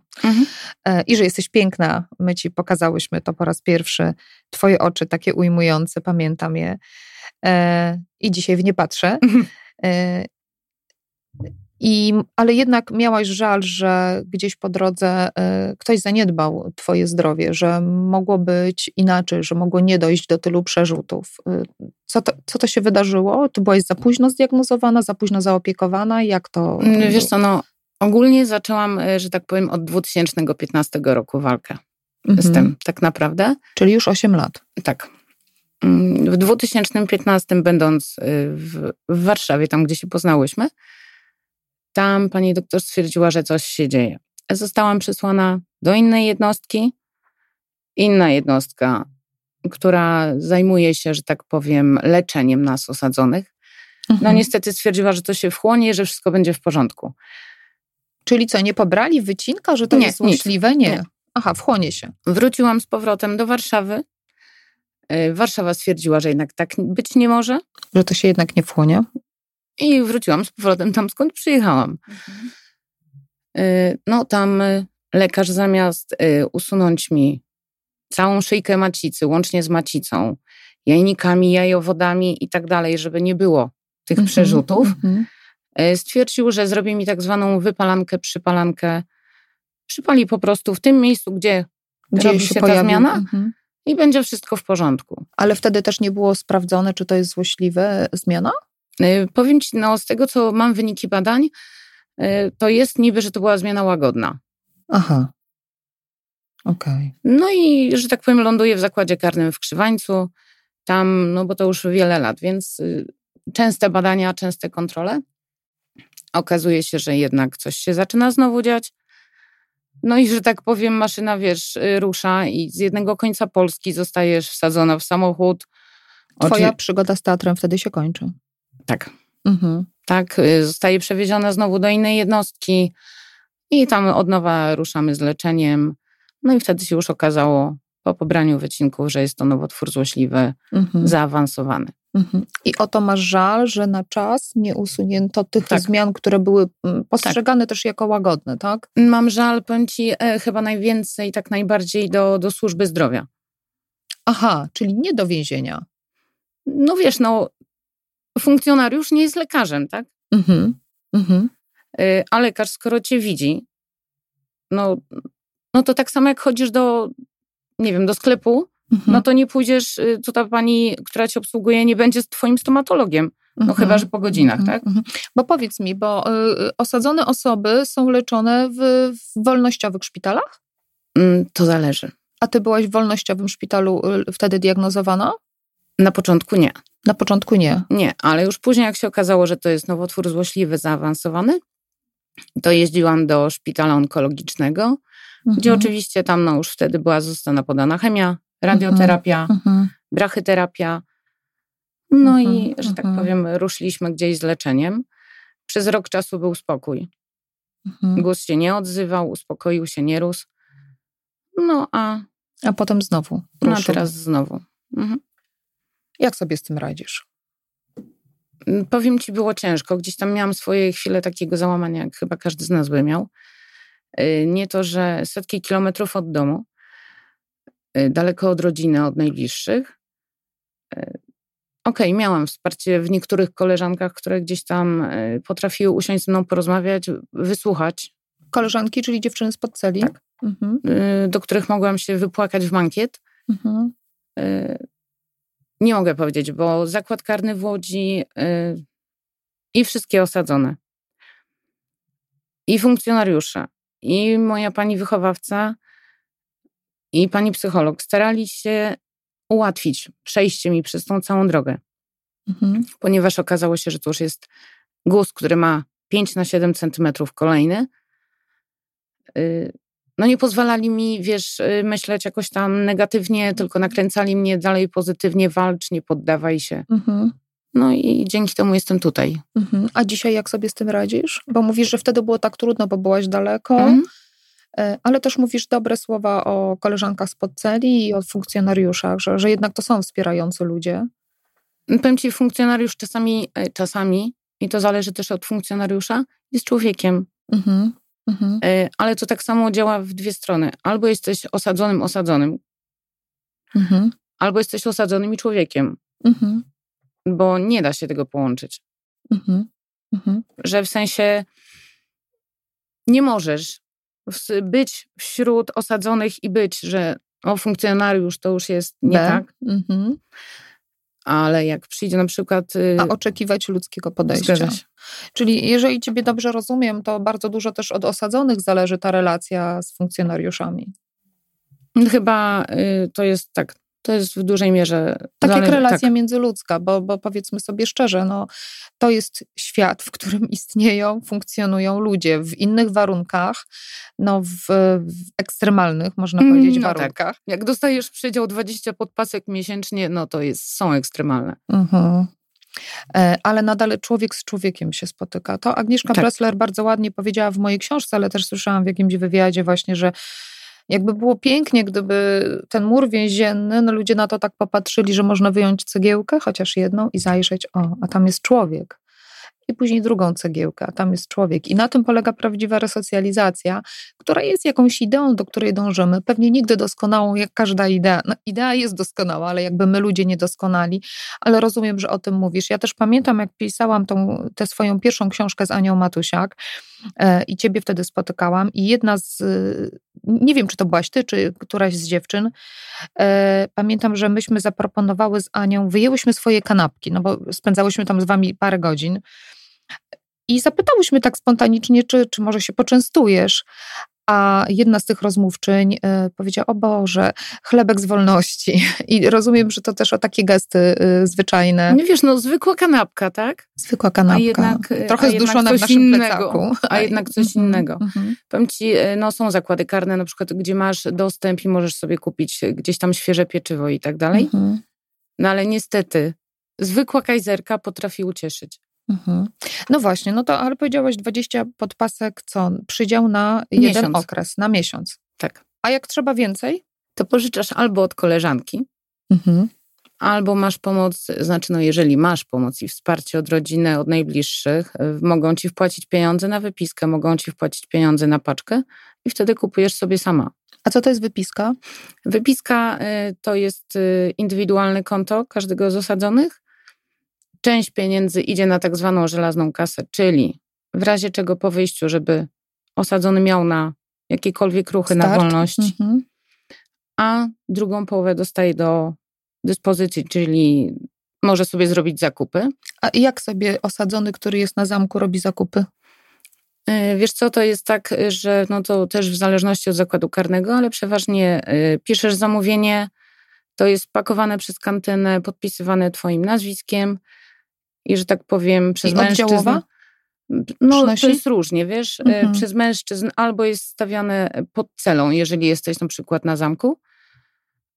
e, i że jesteś piękna. My ci pokazałyśmy to po raz pierwszy. Twoje oczy takie ujmujące, pamiętam je. E, I dzisiaj w nie patrzę. [laughs] E, I, ale jednak miałaś żal, że gdzieś po drodze e, ktoś zaniedbał twoje zdrowie, że mogło być inaczej, że mogło nie dojść do tylu przerzutów. Co to, co to się wydarzyło? Ty byłaś za późno zdiagnozowana, za późno zaopiekowana? Jak to? Mm, Wiesz co, no ogólnie zaczęłam, że tak powiem, od 2015 roku walkę z Mhm. tym, tak naprawdę. Czyli już 8 lat. Tak. Mm, W 2015, będąc y, w, w Warszawie, tam gdzie się poznałyśmy, tam pani doktor stwierdziła, że coś się dzieje. Zostałam przesłana do innej jednostki. Inna jednostka, która zajmuje się, że tak powiem, leczeniem nas osadzonych. No Mhm. niestety stwierdziła, że to się wchłonie, że wszystko będzie w porządku. Czyli co, nie pobrali wycinka, że to Nie, jest złośliwe? Nie. Nie. Aha, wchłonie się. Wróciłam z powrotem do Warszawy. Y, Warszawa stwierdziła, że jednak tak być nie może. Że to się jednak nie wchłonie. I wróciłam z powrotem tam, skąd przyjechałam. Y, No tam y, lekarz zamiast usunąć mi całą szyjkę macicy, łącznie z macicą, jajnikami, jajowodami i tak dalej, żeby nie było tych Mhm, przerzutów, mhm. stwierdził, że zrobi mi tak zwaną wypalankę, przypalankę. Przypali po prostu w tym miejscu, gdzie robi się ta zmiana? Mhm. I będzie wszystko w porządku. Ale wtedy też nie było sprawdzone, czy to jest złośliwe zmiana? Y, Powiem Ci, no, z tego co mam wyniki badań, y, to jest niby, że to była zmiana łagodna. Aha. Okej. No i, że tak powiem, ląduję w zakładzie karnym w Krzywańcu. Tam, no bo to już wiele lat, więc y, częste badania, częste kontrole. Okazuje się, że jednak coś się zaczyna znowu dziać. No i, że tak powiem, maszyna, wiesz, y, rusza i z jednego końca Polski zostajesz wsadzona w samochód. Twoja Oczy- przygoda z teatrem wtedy się kończy. Tak, Mhm. tak. y, Zostaje przewieziona znowu do innej jednostki i tam od nowa ruszamy z leczeniem. No i wtedy się już okazało po pobraniu wycinków, że jest to nowotwór złośliwy, Mhm. zaawansowany. Mhm. I o to masz żal, że na czas nie usunięto tych Tak. zmian, które były mm, postrzegane też jako łagodne, tak? Mam żal, powiem Ci, e, chyba najwięcej, tak najbardziej do, do służby zdrowia. Aha, czyli nie do więzienia. No wiesz, no funkcjonariusz nie jest lekarzem, tak? Mhm. Mhm. Y, A lekarz, skoro Cię widzi, no, no to tak samo jak chodzisz do, nie wiem, do sklepu, Mhm. no to nie pójdziesz, y, to ta pani, która Cię obsługuje, nie będzie Twoim stomatologiem. No Mhm. chyba, że po godzinach, Mhm, tak? mhm. Bo powiedz mi, bo y, osadzone osoby są leczone w, w wolnościowych szpitalach? Mm, To zależy. A ty byłaś w wolnościowym szpitalu y, wtedy diagnozowana? Na początku nie. Na początku nie. Nie, ale już później jak się okazało, że to jest nowotwór złośliwy, zaawansowany, to jeździłam do szpitala onkologicznego, gdzie Mhm. oczywiście tam no, już wtedy była zostana podana chemia, radioterapia, Mhm. brachyterapia. No i, Mhm, że tak mhm. powiem, ruszyliśmy gdzieś z leczeniem. Przez rok czasu był spokój. Mhm. Głos się nie odzywał, uspokoił się, nie rósł. No a, A potem znowu. no, a teraz znowu. Mhm. Jak sobie z tym radzisz? Mm, Powiem ci, było ciężko. Gdzieś tam miałam swoje chwile takiego załamania, jak chyba każdy z nas by miał. Y, Nie to, że setki kilometrów od domu, daleko od rodziny, od najbliższych. Y, Okej, miałam wsparcie w niektórych koleżankach, które gdzieś tam y, potrafiły usiąść ze mną porozmawiać, wysłuchać, Koleżanki, czyli dziewczyny z podceli? Tak. Mhm. y, do których mogłam się wypłakać w mankiet. Mhm. Y, Nie mogę powiedzieć, bo zakład karny w Łodzi y, i wszystkie osadzone, i funkcjonariusze, i moja pani wychowawca, i pani psycholog starali się ułatwić przejście mi przez tą całą drogę, Mhm. ponieważ okazało się, że to już jest guz, który ma 5 na 7 centymetrów kolejny, y, no nie pozwalali mi, wiesz, y, myśleć jakoś tam negatywnie, tylko nakręcali mnie dalej pozytywnie, walcz, nie poddawaj się. Mhm. No i dzięki temu jestem tutaj. Mhm. A dzisiaj jak sobie z tym radzisz? Bo mówisz, że wtedy było tak trudno, bo byłaś daleko, Mhm. E, ale też mówisz dobre słowa o koleżankach spod celi i o funkcjonariuszach, że, że jednak to są wspierający ludzie. Powiem ci, funkcjonariusz czasami, e, czasami, i to zależy też od funkcjonariusza, jest człowiekiem. Mhm. Mhm. E, Ale to tak samo działa w dwie strony. Albo jesteś osadzonym osadzonym, Mhm. albo jesteś osadzonym i człowiekiem, Mhm. bo nie da się tego połączyć. Mhm. Mhm. Że w sensie nie możesz być wśród osadzonych i być, że o, funkcjonariusz to już jest nie B. tak, Mhm. ale jak przyjdzie na przykład... y, A oczekiwać ludzkiego podejścia. Czyli jeżeli Ciebie dobrze rozumiem, to bardzo dużo też od osadzonych zależy ta relacja z funkcjonariuszami. Chyba y, to jest tak, to jest w dużej mierze... Tak jak zależy- relacja tak. międzyludzka, bo, bo powiedzmy sobie szczerze, no, to jest świat, w którym [laughs] istnieją, funkcjonują ludzie w innych warunkach, no, w, w ekstremalnych, można Mm, powiedzieć, no tak. warunkach. Jak dostajesz przydział 20 podpasek miesięcznie, no to jest, są ekstremalne. Mhm. E, Ale nadal człowiek z człowiekiem się spotyka. To Agnieszka Tak. Bressler bardzo ładnie powiedziała w mojej książce, ale też słyszałam w jakimś wywiadzie właśnie, że jakby było pięknie, gdyby ten mur więzienny, no ludzie na to tak popatrzyli, że można wyjąć cegiełkę, chociaż jedną i zajrzeć, o, a tam jest człowiek. I później drugą cegiełkę, a tam jest człowiek. I na tym polega prawdziwa resocjalizacja, która jest jakąś ideą, do której dążymy. Pewnie nigdy doskonałą, jak każda idea. No, idea jest doskonała, ale jakby my ludzie niedoskonali. Ale rozumiem, że o tym mówisz. Ja też pamiętam, jak pisałam tą, tę swoją pierwszą książkę z Anią Matusiak e, i ciebie wtedy spotykałam i jedna z, nie wiem, czy to byłaś ty, czy któraś z dziewczyn, e, pamiętam, że myśmy zaproponowały z Anią, wyjęłyśmy swoje kanapki, no bo spędzałyśmy tam z wami parę godzin i zapytałyśmy tak spontanicznie, czy, czy może się poczęstujesz. A jedna z tych rozmówczyń y, powiedziała: O Boże, chlebek z wolności. I rozumiem, że to też o takie gesty y, zwyczajne. Nie wiesz, no zwykła kanapka, tak? Zwykła kanapka. A jednak, e, Trochę a zduszona w naszym innego. plecaku. A jednak coś Mhm, innego. mhm. Powiem ci, e, no są zakłady karne, na przykład, gdzie masz dostęp i możesz sobie kupić e, gdzieś tam świeże pieczywo i tak dalej. Mhm, No ale niestety, zwykła kajzerka potrafi ucieszyć. Mhm. No właśnie, no to ale powiedziałaś 20 podpasek, co? Przydział na jeden Miesiąc. okres, na miesiąc. Tak. A jak trzeba więcej? To pożyczasz albo od koleżanki, Mhm. albo masz pomoc, znaczy no jeżeli masz pomoc i wsparcie od rodziny, od najbliższych, y, mogą ci wpłacić pieniądze na wypiskę, mogą ci wpłacić pieniądze na paczkę i wtedy kupujesz sobie sama. A co to jest wypiska? Wypiska y, to jest y, indywidualne konto każdego z osadzonych. Część pieniędzy idzie na tak zwaną żelazną kasę, czyli w razie czego po wyjściu, żeby osadzony miał na jakiekolwiek ruchy na Start? wolność, Mhm. a drugą połowę dostaje do dyspozycji, czyli może sobie zrobić zakupy. A jak sobie osadzony, który jest na zamku, robi zakupy? Y, Wiesz co, to jest tak, że no to też w zależności od zakładu karnego, ale przeważnie y, piszesz zamówienie, to jest pakowane przez kantynę, podpisywane twoim nazwiskiem i że tak powiem przez I mężczyzn. No Przynosi? to jest różnie, wiesz, y, Mhm. przez mężczyzn albo jest stawiane pod celą, jeżeli jesteś na przykład na zamku,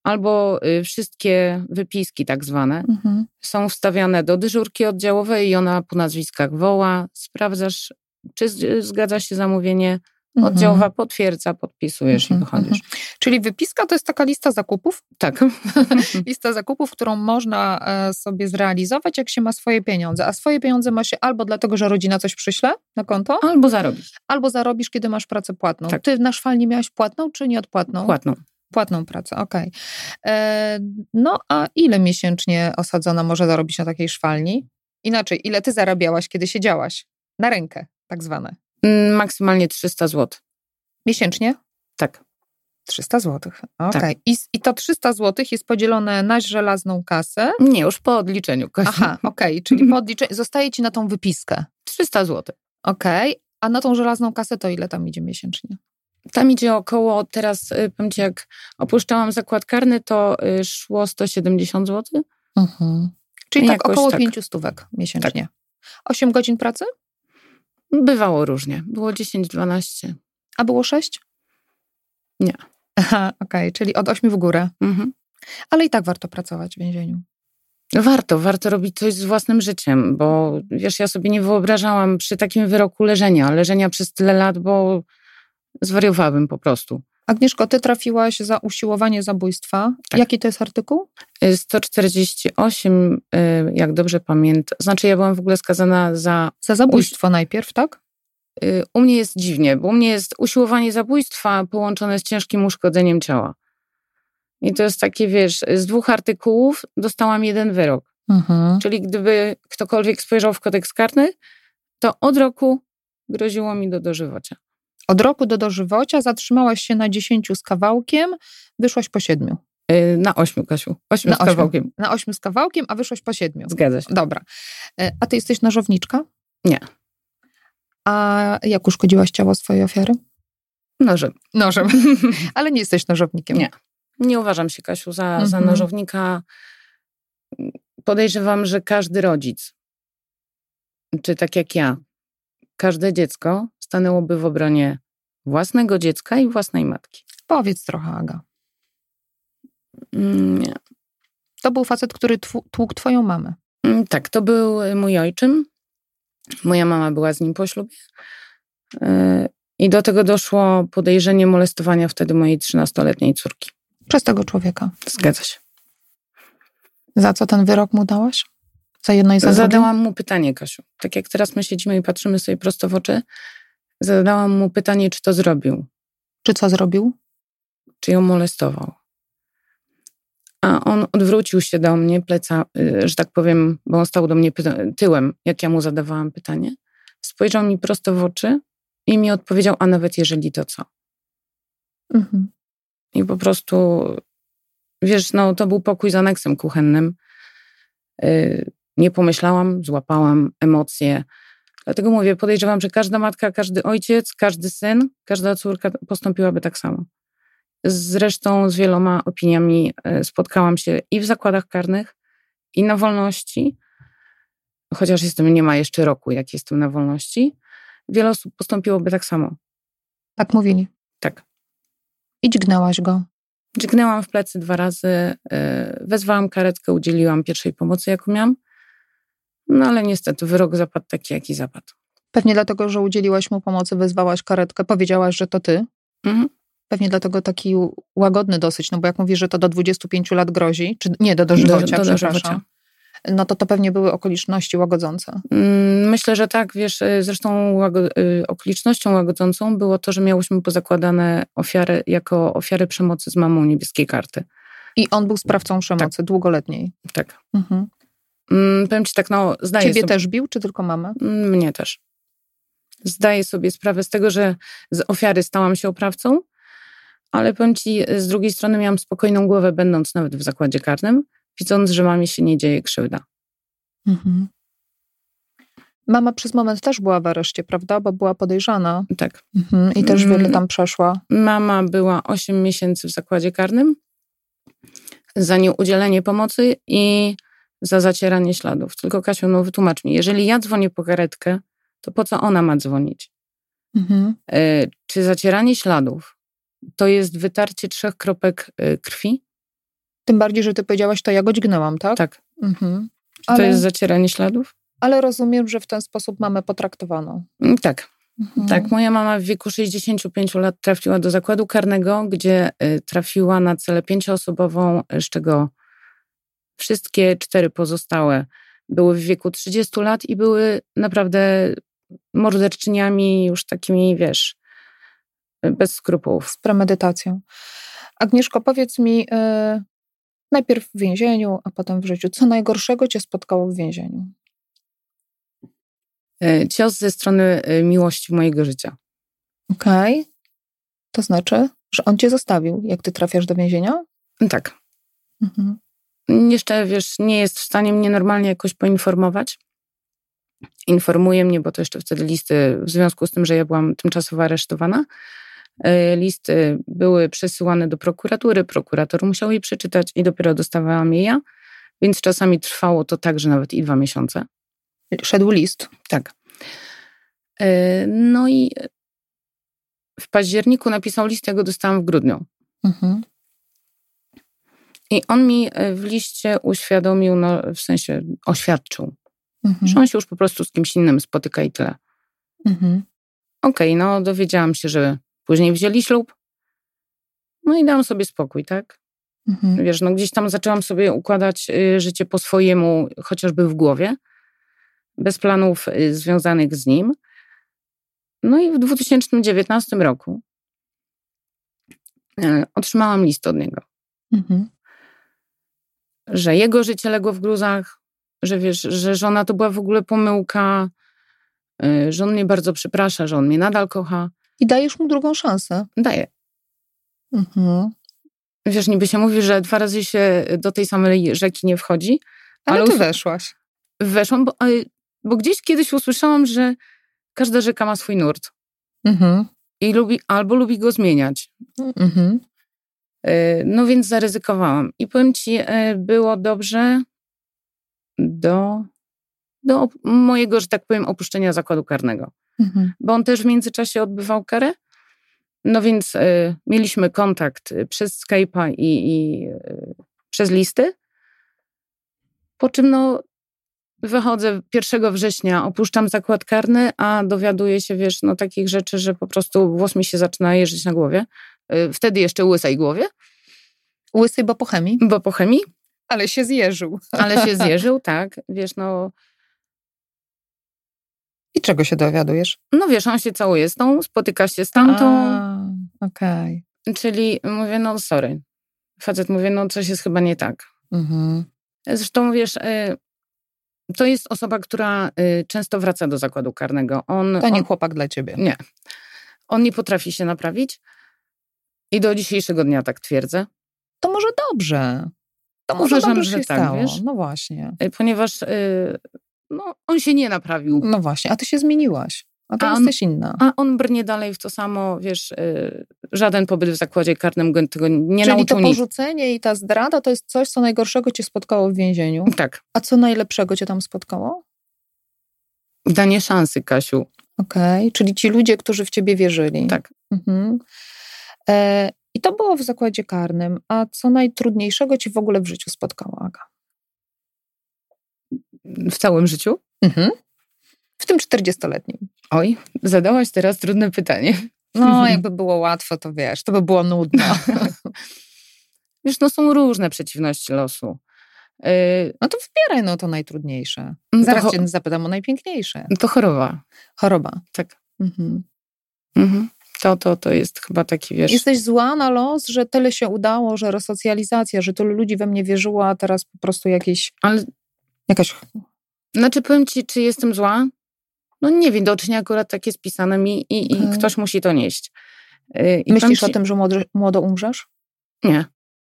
albo y, wszystkie wypiski tak zwane Mhm. są wstawiane do dyżurki oddziałowej i ona po nazwiskach woła, sprawdzasz, czy z- zgadza się zamówienie. Oddziałowa potwierdza, podpisujesz i Mhm, wychodzisz. Czyli wypiska to jest taka lista zakupów? Tak. [laughs] Lista zakupów, którą można e, sobie zrealizować, jak się ma swoje pieniądze. A swoje pieniądze ma się albo dlatego, że rodzina coś przyśle na konto, Albo zarobisz albo zarobisz, kiedy masz pracę płatną. Tak. Ty na szwalni miałaś płatną czy nieodpłatną? płatną. Płatną pracę, okej. E, No a ile miesięcznie osadzona może zarobić na takiej szwalni? Inaczej, ile ty zarabiałaś, kiedy siedziałaś? Na rękę, tak zwane. Mm, Maksymalnie 300 zł. Miesięcznie? Tak. 300 zł. Okej. I, I to 300 zł jest podzielone na żelazną kasę. Nie, już po odliczeniu. Kości. [laughs] Aha, okej, czyli po odliczeniu zostaje ci na tą wypiskę. 300 zł. Okej, a na tą żelazną kasę to ile tam idzie miesięcznie? Tam idzie około, teraz y, powiem ci, jak opuszczałam zakład karny, to y, szło 170 zł. Mhm. Czyli tak Jakoś około tak. 5 stówek miesięcznie. 8 godzin pracy? Bywało różnie. Było 10-12. A było sześć? Nie. Aha, okej, czyli od ośmiu w górę. Mhm. Ale i tak warto pracować w więzieniu. Warto, warto robić coś z własnym życiem, bo wiesz, ja sobie nie wyobrażałam przy takim wyroku leżenia, leżenia przez tyle lat, bo zwariowałabym po prostu. Agnieszko, ty trafiłaś za usiłowanie zabójstwa. Tak. Jaki to jest artykuł? Y, 148, y, jak dobrze pamiętam, znaczy ja byłam w ogóle skazana za Za zabójstwo najpierw, tak? Y, U mnie jest dziwnie, bo u mnie jest usiłowanie zabójstwa połączone z ciężkim uszkodzeniem ciała. I to jest takie, wiesz, z dwóch artykułów dostałam jeden wyrok. Mhm. Czyli gdyby ktokolwiek spojrzał w kodeks karny, to od roku groziło mi do dożywocia. Od roku do dożywocia zatrzymałaś się na dziesięciu z kawałkiem, wyszłaś po siedmiu. Y, Na ośmiu, Kasiu. Ośmiu Na z ośmiu. kawałkiem. Na ośmiu z kawałkiem, a wyszłaś po siedmiu. Zgadza się. Dobra. E, A ty jesteś nożowniczka? Nie. A jak uszkodziłaś ciało swojej ofiary? Nożem. Nożem. [laughs] Ale nie jesteś nożownikiem. Nie. Nie uważam się, Kasiu, za, za Mhm. nożownika. Podejrzewam, że każdy rodzic, czy tak jak ja, każde dziecko stanęłoby w obronie własnego dziecka i własnej matki. Powiedz trochę, Aga. Mm, Nie. To był facet, który tłukł twoją mamę. Mm, Tak, to był y, mój ojczym. Moja mama była z nim po ślubie. Y, I do tego doszło podejrzenie molestowania wtedy mojej 13-letniej córki. Przez tego człowieka. Zgadza się. Za co ten wyrok mu dałaś? Za jedno i za? Zadałam mu pytanie, Kasiu. Tak jak teraz my siedzimy i patrzymy sobie prosto w oczy, zadałam mu pytanie, czy to zrobił, Czy co zrobił? czy ją molestował. A on odwrócił się do mnie, pleca, y, że tak powiem, bo on stał do mnie tyłem, jak ja mu zadawałam pytanie. Spojrzał mi prosto w oczy i mi odpowiedział, a nawet jeżeli to co. Mhm. I po prostu, wiesz, no to był pokój z aneksem kuchennym. Yy, Nie pomyślałam, złapałam emocje. Dlatego mówię, podejrzewam, że każda matka, każdy ojciec, każdy syn, każda córka postąpiłaby tak samo. Zresztą z wieloma opiniami e, spotkałam się i w zakładach karnych, i na wolności. Chociaż jestem, nie ma jeszcze roku, jak jestem na wolności. Wiele osób postąpiłoby tak samo. Tak mówili. Tak. I dźgnęłaś go. Dźgnęłam w plecy dwa razy, e, wezwałam karetkę, udzieliłam pierwszej pomocy, jaką miałam. No ale niestety wyrok zapadł taki, jaki zapadł. Pewnie dlatego, że udzieliłaś mu pomocy, wezwałaś karetkę, powiedziałaś, że to ty. Mhm. Pewnie dlatego taki łagodny dosyć, no bo jak mówisz, że to do 25 lat grozi, czy nie, do dożywocia, Do- do przepraszam. No to to pewnie były okoliczności łagodzące. Mm, Myślę, że tak, wiesz, e, zresztą łago- e, okolicznością łagodzącą było to, że miałyśmy pozakładane ofiary jako ofiary przemocy z mamą niebieskiej karty. I on był sprawcą przemocy długoletniej. Tak. Mhm. Mm, Powiem ci tak, no zdaję Ciebie sobie... też bił, czy tylko mamę? Mm, Mnie też. Zdaję sobie sprawę z tego, że z ofiary stałam się oprawcą, ale powiem ci, z drugiej strony miałam spokojną głowę, będąc nawet w zakładzie karnym, widząc, że mamie się nie dzieje krzywda. Mhm. Mama przez moment też była w areszcie, prawda? Bo była podejrzana. Tak. Mhm. I też Mm. wiele tam przeszła. Mama była 8 miesięcy w zakładzie karnym za nieudzielenie pomocy i za zacieranie śladów. Tylko Kasiu, no wytłumacz mi, jeżeli ja dzwonię po karetkę, to po co ona ma dzwonić? Mhm. E, Czy zacieranie śladów to jest wytarcie trzech kropek e, krwi? Tym bardziej, że ty powiedziałaś, to ja go dźgnęłam, tak? Tak. Mhm. Czy to Ale, jest zacieranie śladów? ale rozumiem, że w ten sposób mamę potraktowano. Mm, Tak, Mhm. tak. Moja mama w wieku 65 lat trafiła do zakładu karnego, gdzie y, trafiła na celę pięcioosobową, z czego wszystkie cztery pozostałe były w wieku 30 lat i były naprawdę morderczyniami już takimi, wiesz, bez skrupułów. Z premedytacją. Agnieszko, powiedz mi, y, najpierw w więzieniu, a potem w życiu, co najgorszego cię spotkało w więzieniu? Y, Cios ze strony y, miłości mojego życia. Okej. To znaczy, że on cię zostawił, jak ty trafiasz do więzienia? Tak. Mhm. Jeszcze, wiesz, nie jest w stanie mnie normalnie jakoś poinformować. Informuje mnie, bo to jeszcze wtedy listy, w związku z tym, że ja byłam tymczasowo aresztowana, y, listy były przesyłane do prokuratury, prokurator musiał je przeczytać i dopiero dostawałam je ja, więc czasami trwało to także nawet i dwa miesiące. Szedł list. Tak. Y, No i w październiku napisał list, ja go dostałam w grudniu. Mhm. I on mi e, w liście uświadomił, no, w sensie oświadczył, Mhm. że on się już po prostu z kimś innym spotyka i tyle. Mhm. Okej, no dowiedziałam się, że później wzięli ślub. No i dałam sobie spokój, tak? Mhm. Wiesz, no gdzieś tam zaczęłam sobie układać y, życie po swojemu, chociażby w głowie, bez planów y, związanych z nim. No i w 2019 roku y, otrzymałam list od niego, Mhm. Że jego życie legło w gruzach, że wiesz, że żona to była w ogóle pomyłka, y, że on mnie bardzo przeprasza, że on mnie nadal kocha. I dajesz mu drugą szansę. Daję. Mhm. Wiesz, niby się mówi, że dwa razy się do tej samej rzeki nie wchodzi. Ale, Ale ty weszłaś. Weszłam, bo, y, bo gdzieś kiedyś usłyszałam, że każda rzeka ma swój nurt Mhm. i lubi, albo lubi go zmieniać. Mhm. Y, No więc zaryzykowałam. I powiem ci, y, było dobrze do, do mojego, że tak powiem, opuszczenia zakładu karnego. Mhm. Bo on też w międzyczasie odbywał karę. No więc y, mieliśmy kontakt y, przez Skype'a i, i y, przez listy. Po czym no wychodzę 1 września, opuszczam zakład karny, a dowiaduję się, wiesz, no takich rzeczy, że po prostu włos mi się zaczyna jeżyć na głowie. Y, Wtedy jeszcze łysej głowie, Łysy, bo po chemii. bo po chemii, Ale się zjeżył. ale się [laughs] zjeżył, tak. Wiesz, no, I czego się dowiadujesz? no wiesz, on się całuje z tą, spotyka się z tamtą, Okej. czyli mówię, no sorry. Facet mówi, no coś jest chyba nie tak. Mhm. Zresztą wiesz, y, to jest osoba, która y, często wraca do zakładu karnego. On, To nie on, chłopak dla ciebie. nie. On nie potrafi się naprawić i do dzisiejszego dnia tak twierdzę, To może dobrze. To może Uważam, dobrze że się tak, stało. wiesz? No właśnie. y, ponieważ y, no, on się nie naprawił. No właśnie, a ty się zmieniłaś. A ty A on- jesteś inna. A on brnie dalej w to samo, wiesz, y, żaden pobyt w zakładzie karnym go tego nie Czyli nauczył to nic. porzucenie i ta zdrada to jest coś, co najgorszego cię spotkało w więzieniu. Tak, A co najlepszego cię tam spotkało? danie szansy, Kasiu. Okej, czyli ci ludzie, którzy w ciebie wierzyli. Tak. Mhm. E, I to było w zakładzie karnym. A co najtrudniejszego ci w ogóle w życiu spotkało, Aga? W całym życiu? Mhm. W tym 40-letnim. Oj, zadałaś teraz trudne pytanie. No, jakby było łatwo, to wiesz, to by było nudno. [laughs] Wiesz, no są różne przeciwności losu. Y, No to wybieraj no to najtrudniejsze. to Zaraz cho- cię zapytam o najpiękniejsze. To choroba, Choroba. tak. Mhm. Mhm. To, to, to jest chyba taki, wiesz... Jesteś zła na los, że tyle się udało, że resocjalizacja, że tylu ludzi we mnie wierzyło, a teraz po prostu jakieś, Ale, jakaś... znaczy powiem ci, czy jestem zła? No nie wiem, widocznie akurat tak jest pisane mi i, i Mhm. ktoś musi to nieść. Y, I Myślisz powiem o ci- tym, że młodo, młodo umrzesz? Nie.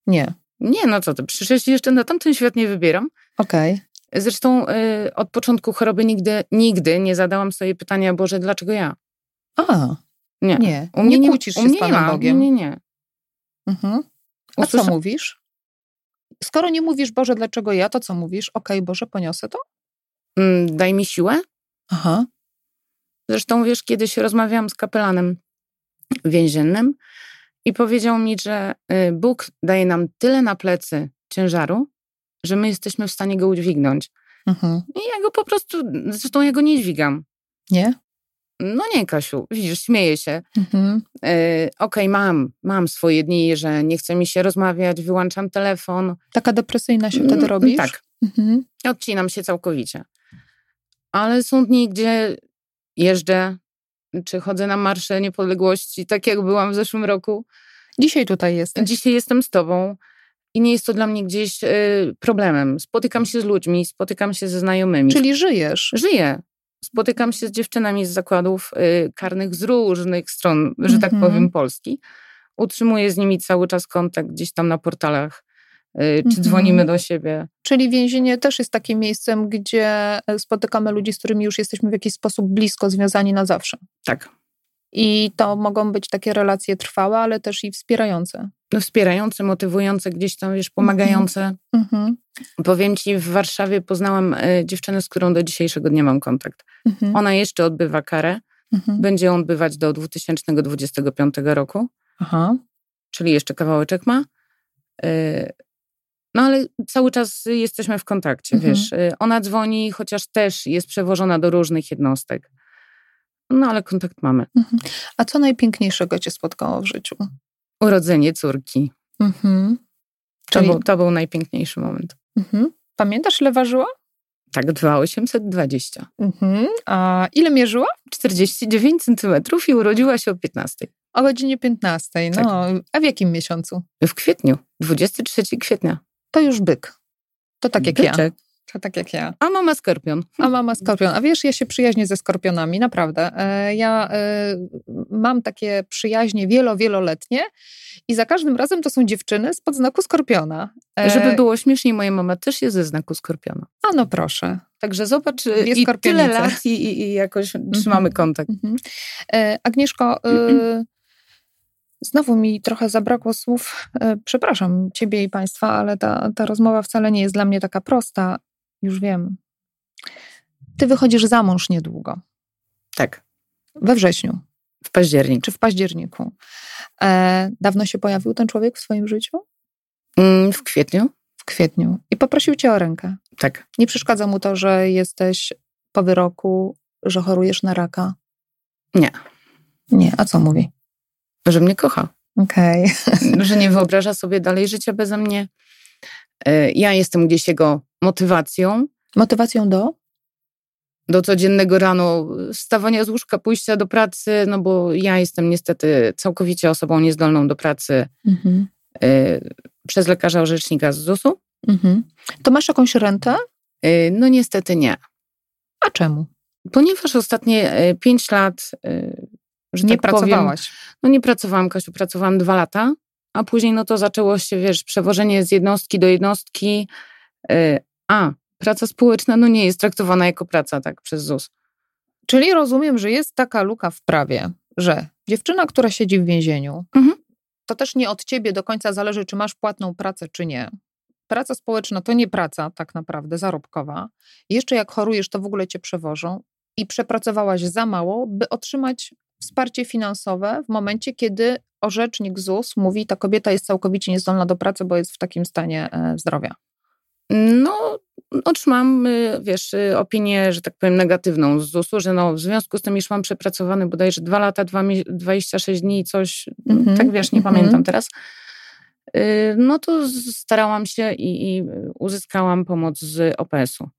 Nie. Nie, no co ty, przecież jeszcze na tamten świat nie wybieram. Okej. Zresztą y, od początku choroby nigdy, nigdy nie zadałam sobie pytania, Boże, dlaczego ja? A, Nie. nie. U mnie nie kłócisz się z Panem nie. Bogiem. Nie, nie, nie. Mhm. A co mówisz? Skoro nie mówisz, Boże, dlaczego ja, to co mówisz? Okej, Boże, poniosę to? Mm, Daj mi siłę. Aha. Zresztą wiesz, kiedyś rozmawiałam z kapelanem więziennym i powiedział mi, że y, Bóg daje nam tyle na plecy ciężaru, że my jesteśmy w stanie go udźwignąć. Mhm. I ja go po prostu, zresztą ja go nie dźwigam. Nie? No nie, Kasiu, widzisz, śmieję się. Mhm. Y, Okej, mam, mam swoje dni, że nie chce mi się rozmawiać, wyłączam telefon. Taka depresyjna się Mm, wtedy robisz? Tak, Mhm. odcinam się całkowicie. Ale są dni, gdzie jeżdżę, czy chodzę na marsze niepodległości, tak jak byłam w zeszłym roku. Dzisiaj tutaj jesteś. Dzisiaj jestem z tobą i nie jest to dla mnie gdzieś y, problemem. Spotykam się z ludźmi, spotykam się ze znajomymi. Czyli żyjesz. Żyję. Spotykam się z dziewczynami z zakładów y, karnych z różnych stron, że tak Mhm. powiem, Polski. Utrzymuję z nimi cały czas kontakt gdzieś tam na portalach, y, czy Mhm. dzwonimy do siebie. Czyli więzienie też jest takim miejscem, gdzie e, spotykamy ludzi, z którymi już jesteśmy w jakiś sposób blisko związani na zawsze. Tak. I to mogą być takie relacje trwałe, ale też i wspierające. No, wspierające, motywujące, gdzieś tam, wiesz, pomagające. Mhm. Powiem ci, w Warszawie poznałam y, dziewczynę, z którą do dzisiejszego dnia mam kontakt. Mhm. Ona jeszcze odbywa karę, Mhm. Będzie on bywać do 2025 roku, Aha. czyli jeszcze kawałeczek ma. Y, No ale cały czas jesteśmy w kontakcie, Mhm. wiesz. Y, Ona dzwoni, chociaż też jest przewożona do różnych jednostek. No ale kontakt mamy. Mhm. A co najpiękniejszego cię spotkało w życiu? Urodzenie córki. Mhm. To, Czyli- był, to był najpiękniejszy moment. Mhm. Pamiętasz, ile ważyła? Tak, 2,820. Mhm. A ile mierzyła? 49 centymetrów i urodziła się o 15. O godzinie 15. No, Tak. a w jakim miesiącu? W kwietniu, 23 kwietnia. To już byk. To tak jak ja. To tak jak ja. A mama skorpion. A mama skorpion. A wiesz, ja się przyjaźnię ze skorpionami, naprawdę. E, Ja e, mam takie przyjaźnie wielo, wieloletnie i za każdym razem to są dziewczyny spod znaku skorpiona. E, Żeby było śmieszniej, moja mama też jest ze znaku skorpiona. A no proszę. Także zobacz, i tyle lat i, i, i jakoś trzymamy kontakt. Mhm. Agnieszko, znowu mi trochę zabrakło słów. Przepraszam ciebie i państwa, ale ta, ta rozmowa wcale nie jest dla mnie taka prosta. Już wiem. Ty wychodzisz za mąż niedługo, Tak, we wrześniu w październik. czy w październiku. E, dawno się pojawił ten człowiek w swoim życiu? Mm, W kwietniu? W kwietniu. I poprosił cię o rękę. Tak. Nie przeszkadza mu to, że jesteś po wyroku, że chorujesz na raka? Nie. Nie, a co mówi? Że mnie kocha. Okej. że nie wyobraża sobie dalej życia beze mnie. E, Ja jestem gdzieś jego motywacją Motywacją do? do codziennego rano wstawania z łóżka, pójścia do pracy, no bo ja jestem niestety całkowicie osobą niezdolną do pracy Mhm. e, przez lekarza orzecznika z ZUS-u. Mhm. To masz jakąś rentę? E, No niestety nie. A czemu? Ponieważ ostatnie e, pięć lat, e, że nie tak powiem, pracowałaś. no nie pracowałam, Kasiu, pracowałam dwa lata, a później no to zaczęło się, wiesz, przewożenie z jednostki do jednostki. A, praca społeczna no nie jest traktowana jako praca, tak, przez ZUS. Czyli rozumiem, że jest taka luka w prawie, że dziewczyna, która siedzi w więzieniu, Mhm. to też nie od ciebie do końca zależy, czy masz płatną pracę, czy nie. Praca społeczna to nie praca tak naprawdę, zarobkowa. Jeszcze jak chorujesz, to w ogóle cię przewożą i przepracowałaś za mało, by otrzymać wsparcie finansowe w momencie, kiedy orzecznik ZUS mówi, ta kobieta jest całkowicie niezdolna do pracy, bo jest w takim stanie e, zdrowia. No, otrzymałam, y, wiesz, y, opinię, że tak powiem, negatywną z ZUS-u, że no, w związku z tym, iż mam przepracowany bodajże dwa lata, dwa, mi- 26 dni, coś, Mhm, tak wiesz, nie mhm. pamiętam teraz, y, no to starałam się i, i uzyskałam pomoc z OPS-u.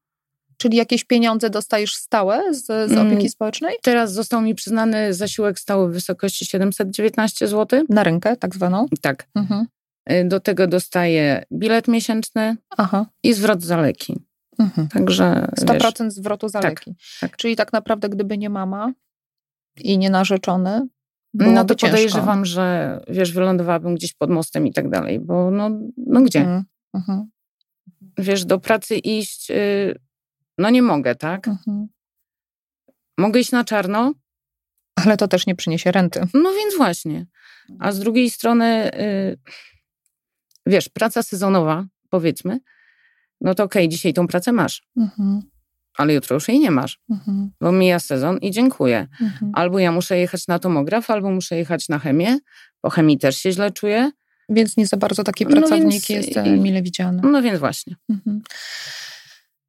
Czyli jakieś pieniądze dostajesz stałe z, z Mm. opieki społecznej? Teraz został mi przyznany zasiłek stały w wysokości 719 zł. Na rękę, tak zwaną? Tak. Mhm. Y, Do tego dostaję bilet miesięczny Aha. i zwrot za leki. Mhm. Także wiesz, 100% zwrotu za tak, leki. tak. Czyli tak naprawdę, gdyby nie mama i nie narzeczony, no to ciężko. podejrzewam, że wiesz, wylądowałabym gdzieś pod mostem i tak dalej, bo no, no gdzie? Mhm. Mhm. Wiesz, do pracy iść, y, no nie mogę, tak? Mhm. Mogę iść na czarno, Ale to też nie przyniesie renty. no więc właśnie. A z drugiej strony, y, wiesz, praca sezonowa, powiedzmy, no to okej, dzisiaj tą pracę masz, Mhm. ale jutro już jej nie masz, Mhm. bo mija sezon i dziękuję. Mhm. Albo ja muszę jechać na tomograf, albo muszę jechać na chemię, bo chemii też się źle czuję. Więc nie za bardzo taki No pracownik więc jest i- e, mile widziany. No więc właśnie. Mhm.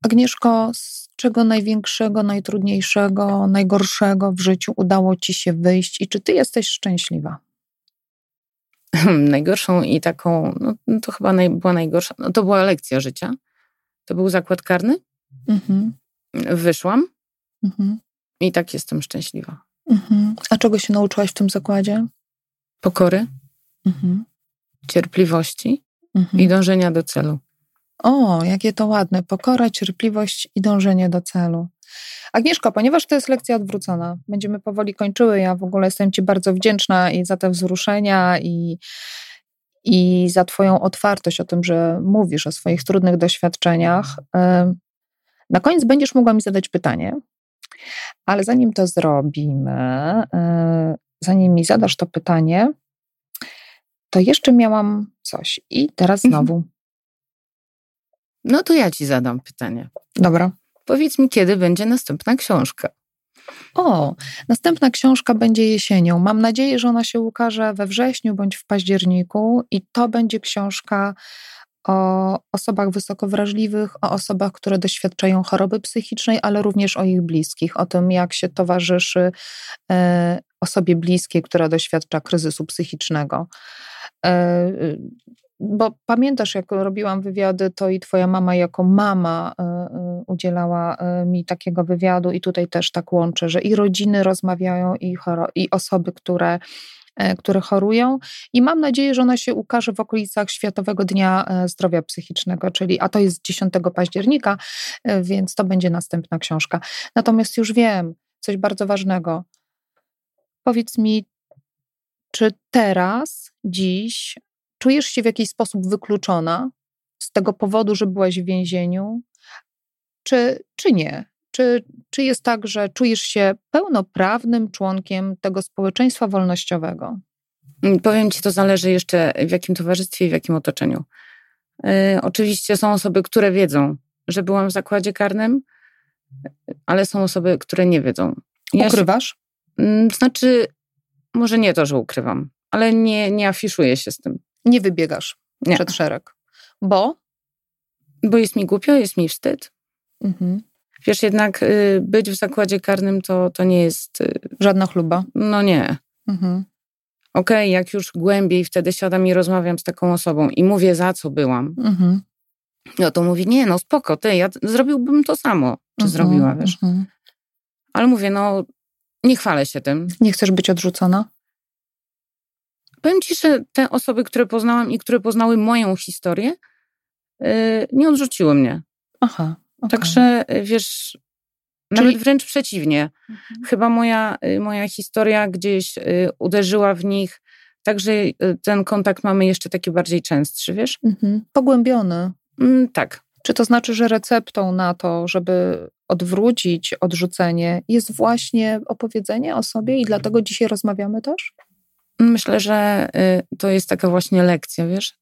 Agnieszko, z czego największego, najtrudniejszego, najgorszego w życiu udało ci się wyjść i czy ty jesteś szczęśliwa? [laughs] Najgorszą i taką, no no to chyba naj, była najgorsza, no to była lekcja życia. To był zakład karny. Mhm. Wyszłam Mhm. i tak jestem szczęśliwa. Mhm. A czego się nauczyłaś w tym zakładzie? Pokory, Mhm. cierpliwości Mhm. i dążenia do celu. O, jakie to ładne. Pokora, cierpliwość i dążenie do celu. Agnieszko, ponieważ to jest lekcja odwrócona, będziemy powoli kończyły. Ja w ogóle jestem Ci bardzo wdzięczna i za te wzruszenia i, i za Twoją otwartość o tym, że mówisz o swoich trudnych doświadczeniach. Na koniec będziesz mogła mi zadać pytanie, ale zanim to zrobimy, yy, zanim mi zadasz to pytanie, to jeszcze miałam coś. I teraz Mhm. znowu. No to ja ci zadam pytanie. Dobra. Powiedz mi, kiedy będzie następna książka? O, następna książka będzie jesienią. Mam nadzieję, że ona się ukaże we wrześniu bądź w październiku i to będzie książka o osobach wysoko wrażliwych, o osobach, które doświadczają choroby psychicznej, ale również o ich bliskich, o tym, jak się towarzyszy e, osobie bliskiej, która doświadcza kryzysu psychicznego. Bo pamiętasz, jak robiłam wywiady, to i twoja mama jako mama e, e, udzielała e, mi takiego wywiadu i tutaj też tak łączę, że i rodziny rozmawiają i, i osoby, które które chorują i mam nadzieję, że ona się ukaże w okolicach Światowego Dnia Zdrowia Psychicznego, czyli a to jest 10 października, więc to będzie następna książka. Natomiast już wiem coś bardzo ważnego. Powiedz mi, czy teraz, dziś czujesz się w jakiś sposób wykluczona z tego powodu, że byłaś w więzieniu, czy, czy nie? Czy, czy jest tak, że czujesz się pełnoprawnym członkiem tego społeczeństwa wolnościowego? Mm, powiem ci, to zależy jeszcze w jakim towarzystwie i w jakim otoczeniu. Yy, oczywiście są osoby, które wiedzą, że byłam w zakładzie karnym, ale są osoby, które nie wiedzą. Ja Ukrywasz? Się, mm, znaczy, może nie to, że ukrywam, ale nie, nie afiszuję się z tym nie wybiegasz nie. przed szereg. Bo? Bo jest mi głupio, jest mi wstyd. Mhm. Wiesz, jednak y, być w zakładzie karnym to, to nie jest... Y, Żadna chluba? No nie. Mhm. Okej, okay, jak już głębiej wtedy siadam i rozmawiam z taką osobą i mówię, za co byłam, mhm. no to mówi, nie, no spoko, ty, ja zrobiłbym to samo, czy mhm. zrobiła, wiesz. Mhm. Ale mówię, no nie chwalę się tym. Nie chcesz być odrzucona? Powiem ci, że te osoby, które poznałam i które poznały moją historię, yy, nie odrzuciły mnie. Aha. Okay. Także y, wiesz, Czyli... nawet wręcz przeciwnie. Mhm. Chyba moja, y, moja historia gdzieś y, uderzyła w nich, także ten kontakt mamy jeszcze taki bardziej częstszy, wiesz? Mhm. Pogłębiony. Mm, tak. Czy to znaczy, że receptą na to, żeby odwrócić odrzucenie, jest właśnie opowiedzenie o sobie i dlatego dzisiaj rozmawiamy też? Myślę, że y, to jest taka właśnie lekcja, wiesz,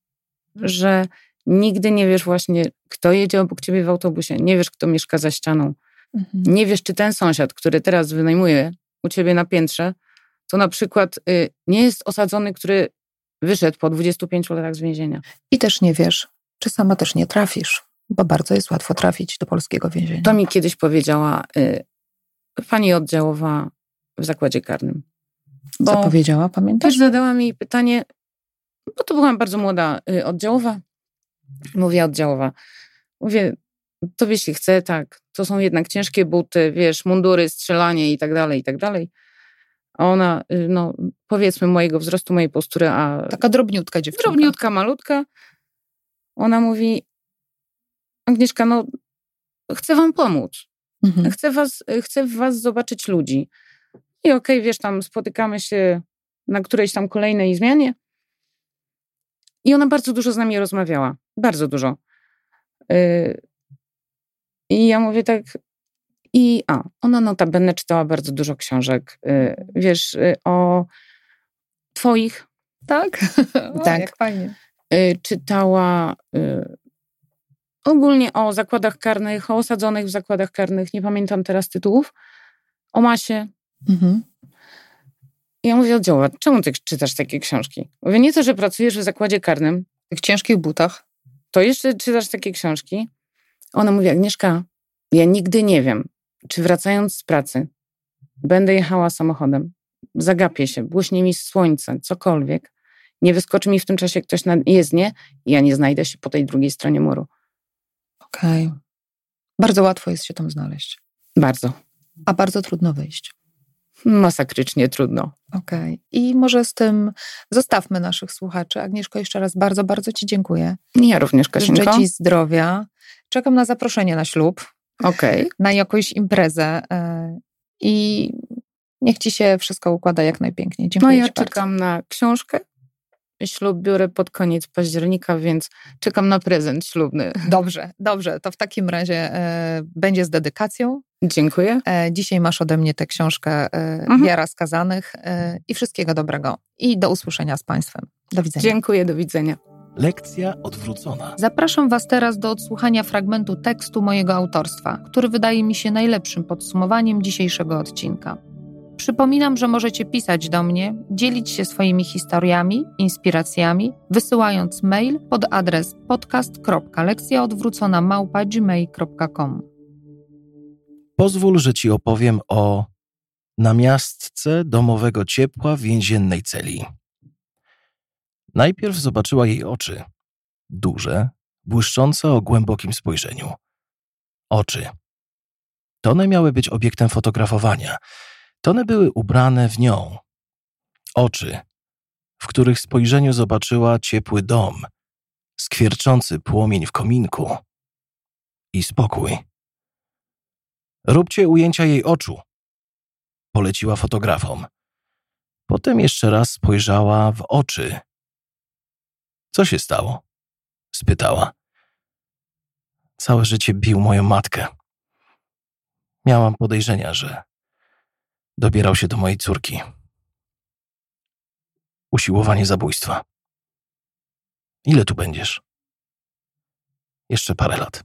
że nigdy nie wiesz właśnie, kto jedzie obok ciebie w autobusie, nie wiesz, kto mieszka za ścianą, mhm. nie wiesz, czy ten sąsiad, który teraz wynajmuje u ciebie na piętrze, to na przykład y, nie jest osadzony, który wyszedł po 25 latach z więzienia. I też nie wiesz, czy sama też nie trafisz, bo bardzo jest łatwo trafić do polskiego więzienia. To mi kiedyś powiedziała y, pani oddziałowa w zakładzie karnym. Bo Co powiedziała, pamiętasz? Też zadała mi pytanie, bo to byłam bardzo młoda y, oddziałowa. Mówię oddziałowa. Mówię, to jeśli chce, tak, to są jednak ciężkie buty, wiesz, mundury, strzelanie i tak dalej, i tak dalej. A ona, y, no powiedzmy mojego wzrostu, mojej postury, a... Taka drobniutka dziewczynka. Drobniutka, malutka. Ona mówi, Agnieszka, no chcę wam pomóc. Mhm. Chcę, was, chcę w was zobaczyć ludzi. I okej, okay, wiesz, tam spotykamy się na którejś tam kolejnej zmianie. I ona bardzo dużo z nami rozmawiała. Bardzo dużo. Yy, I ja mówię tak. I a, ona notabene czytała bardzo dużo książek. Yy, wiesz, yy, o twoich. Tak? [laughs] o, tak. Jak fajnie. Yy, czytała yy, ogólnie o zakładach karnych, o osadzonych w zakładach karnych. Nie pamiętam teraz tytułów. O masie Mhm. Ja mówię, oddziałowa, czemu ty czytasz takie książki? Mówię, nie to, że pracujesz w zakładzie karnym. W tych ciężkich butach. To jeszcze czytasz takie książki? Ona mówi, Agnieszka, ja nigdy nie wiem, czy wracając z pracy będę jechała samochodem, zagapię się, błyśnie mi słońce, cokolwiek, nie wyskoczy mi w tym czasie ktoś na jezdnię i ja nie znajdę się po tej drugiej stronie muru. Okej. Okay. Bardzo łatwo jest się tam znaleźć. Bardzo. A bardzo trudno wyjść masakrycznie trudno. Okej. Okay. I może z tym zostawmy naszych słuchaczy. Agnieszko, jeszcze raz bardzo, bardzo Ci dziękuję. Ja również, Kasinko. Życzę Ci zdrowia. Czekam na zaproszenie na ślub. Okej. Okay. Na jakąś imprezę. E, I niech Ci się wszystko układa jak najpiękniej. Dziękuję No ja czekam bardzo. na książkę. Ślub biorę pod koniec października, więc czekam na prezent ślubny. Dobrze, dobrze. To w takim razie e, będzie z dedykacją. Dziękuję. E, dzisiaj masz ode mnie tę książkę e, mhm. Wiara Skazanych e, i wszystkiego dobrego. I do usłyszenia z Państwem. Do widzenia. Dziękuję, do widzenia. Lekcja odwrócona. Zapraszam Was teraz do odsłuchania fragmentu tekstu mojego autorstwa, który wydaje mi się najlepszym podsumowaniem dzisiejszego odcinka. Przypominam, że możecie pisać do mnie, dzielić się swoimi historiami, inspiracjami, wysyłając mail pod adres podcast.lekcjaodwrócona.gmail.com Pozwól, że Ci opowiem o namiastce domowego ciepła więziennej celi. Najpierw zobaczyła jej oczy. Duże, błyszczące o głębokim spojrzeniu. Oczy. To one miały być obiektem fotografowania. To były ubrane w nią. Oczy, w których spojrzeniu zobaczyła ciepły dom, skwierczący płomień w kominku i spokój. Róbcie ujęcia jej oczu, poleciła fotografom. Potem jeszcze raz spojrzała w oczy co się stało? spytała. Całe życie bił moją matkę. Miałam podejrzenia, że dobierał się do mojej córki. Usiłowanie zabójstwa. Ile tu będziesz? Jeszcze parę lat.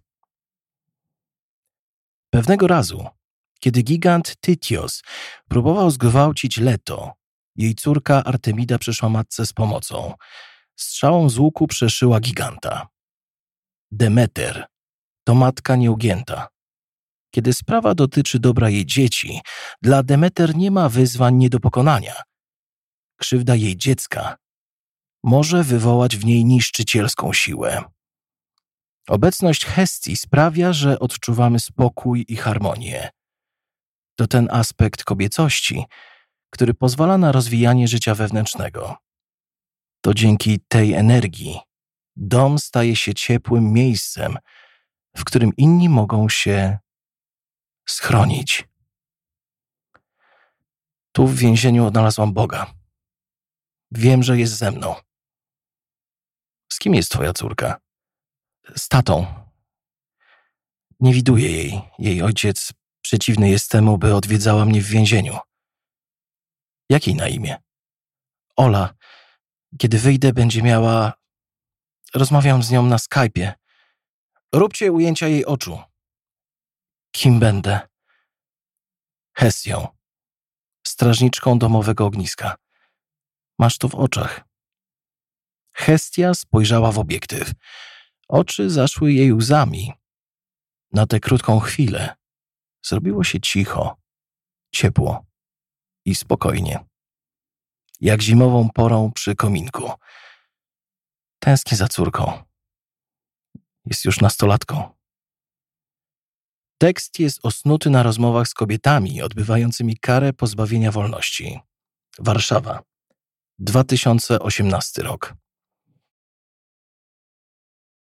Pewnego razu, kiedy gigant Tytios próbował zgwałcić Leto, jej córka Artemida przyszła matce z pomocą – Strzałą z łuku przeszyła giganta. Demeter to matka nieugięta. Kiedy sprawa dotyczy dobra jej dzieci, dla Demeter nie ma wyzwań nie do pokonania. Krzywda jej dziecka może wywołać w niej niszczycielską siłę. Obecność Hestii sprawia, że odczuwamy spokój i harmonię. To ten aspekt kobiecości, który pozwala na rozwijanie życia wewnętrznego to dzięki tej energii dom staje się ciepłym miejscem, w którym inni mogą się schronić. Tu w więzieniu odnalazłam Boga. Wiem, że jest ze mną. Z kim jest twoja córka? Z tatą. Nie widuję jej. Jej ojciec przeciwny jest temu, by odwiedzała mnie w więzieniu. Jak jej na imię? Ola. Kiedy wyjdę, będzie miała. Rozmawiam z nią na Skype'ie. Róbcie ujęcia jej oczu. Kim będę? Hesją, strażniczką domowego ogniska. Masz to w oczach. Hestia spojrzała w obiektyw. Oczy zaszły jej łzami. Na tę krótką chwilę zrobiło się cicho, ciepło i spokojnie jak zimową porą przy kominku. Tęsknię za córką. Jest już nastolatką. Tekst jest osnuty na rozmowach z kobietami odbywającymi karę pozbawienia wolności. Warszawa, 2018 rok.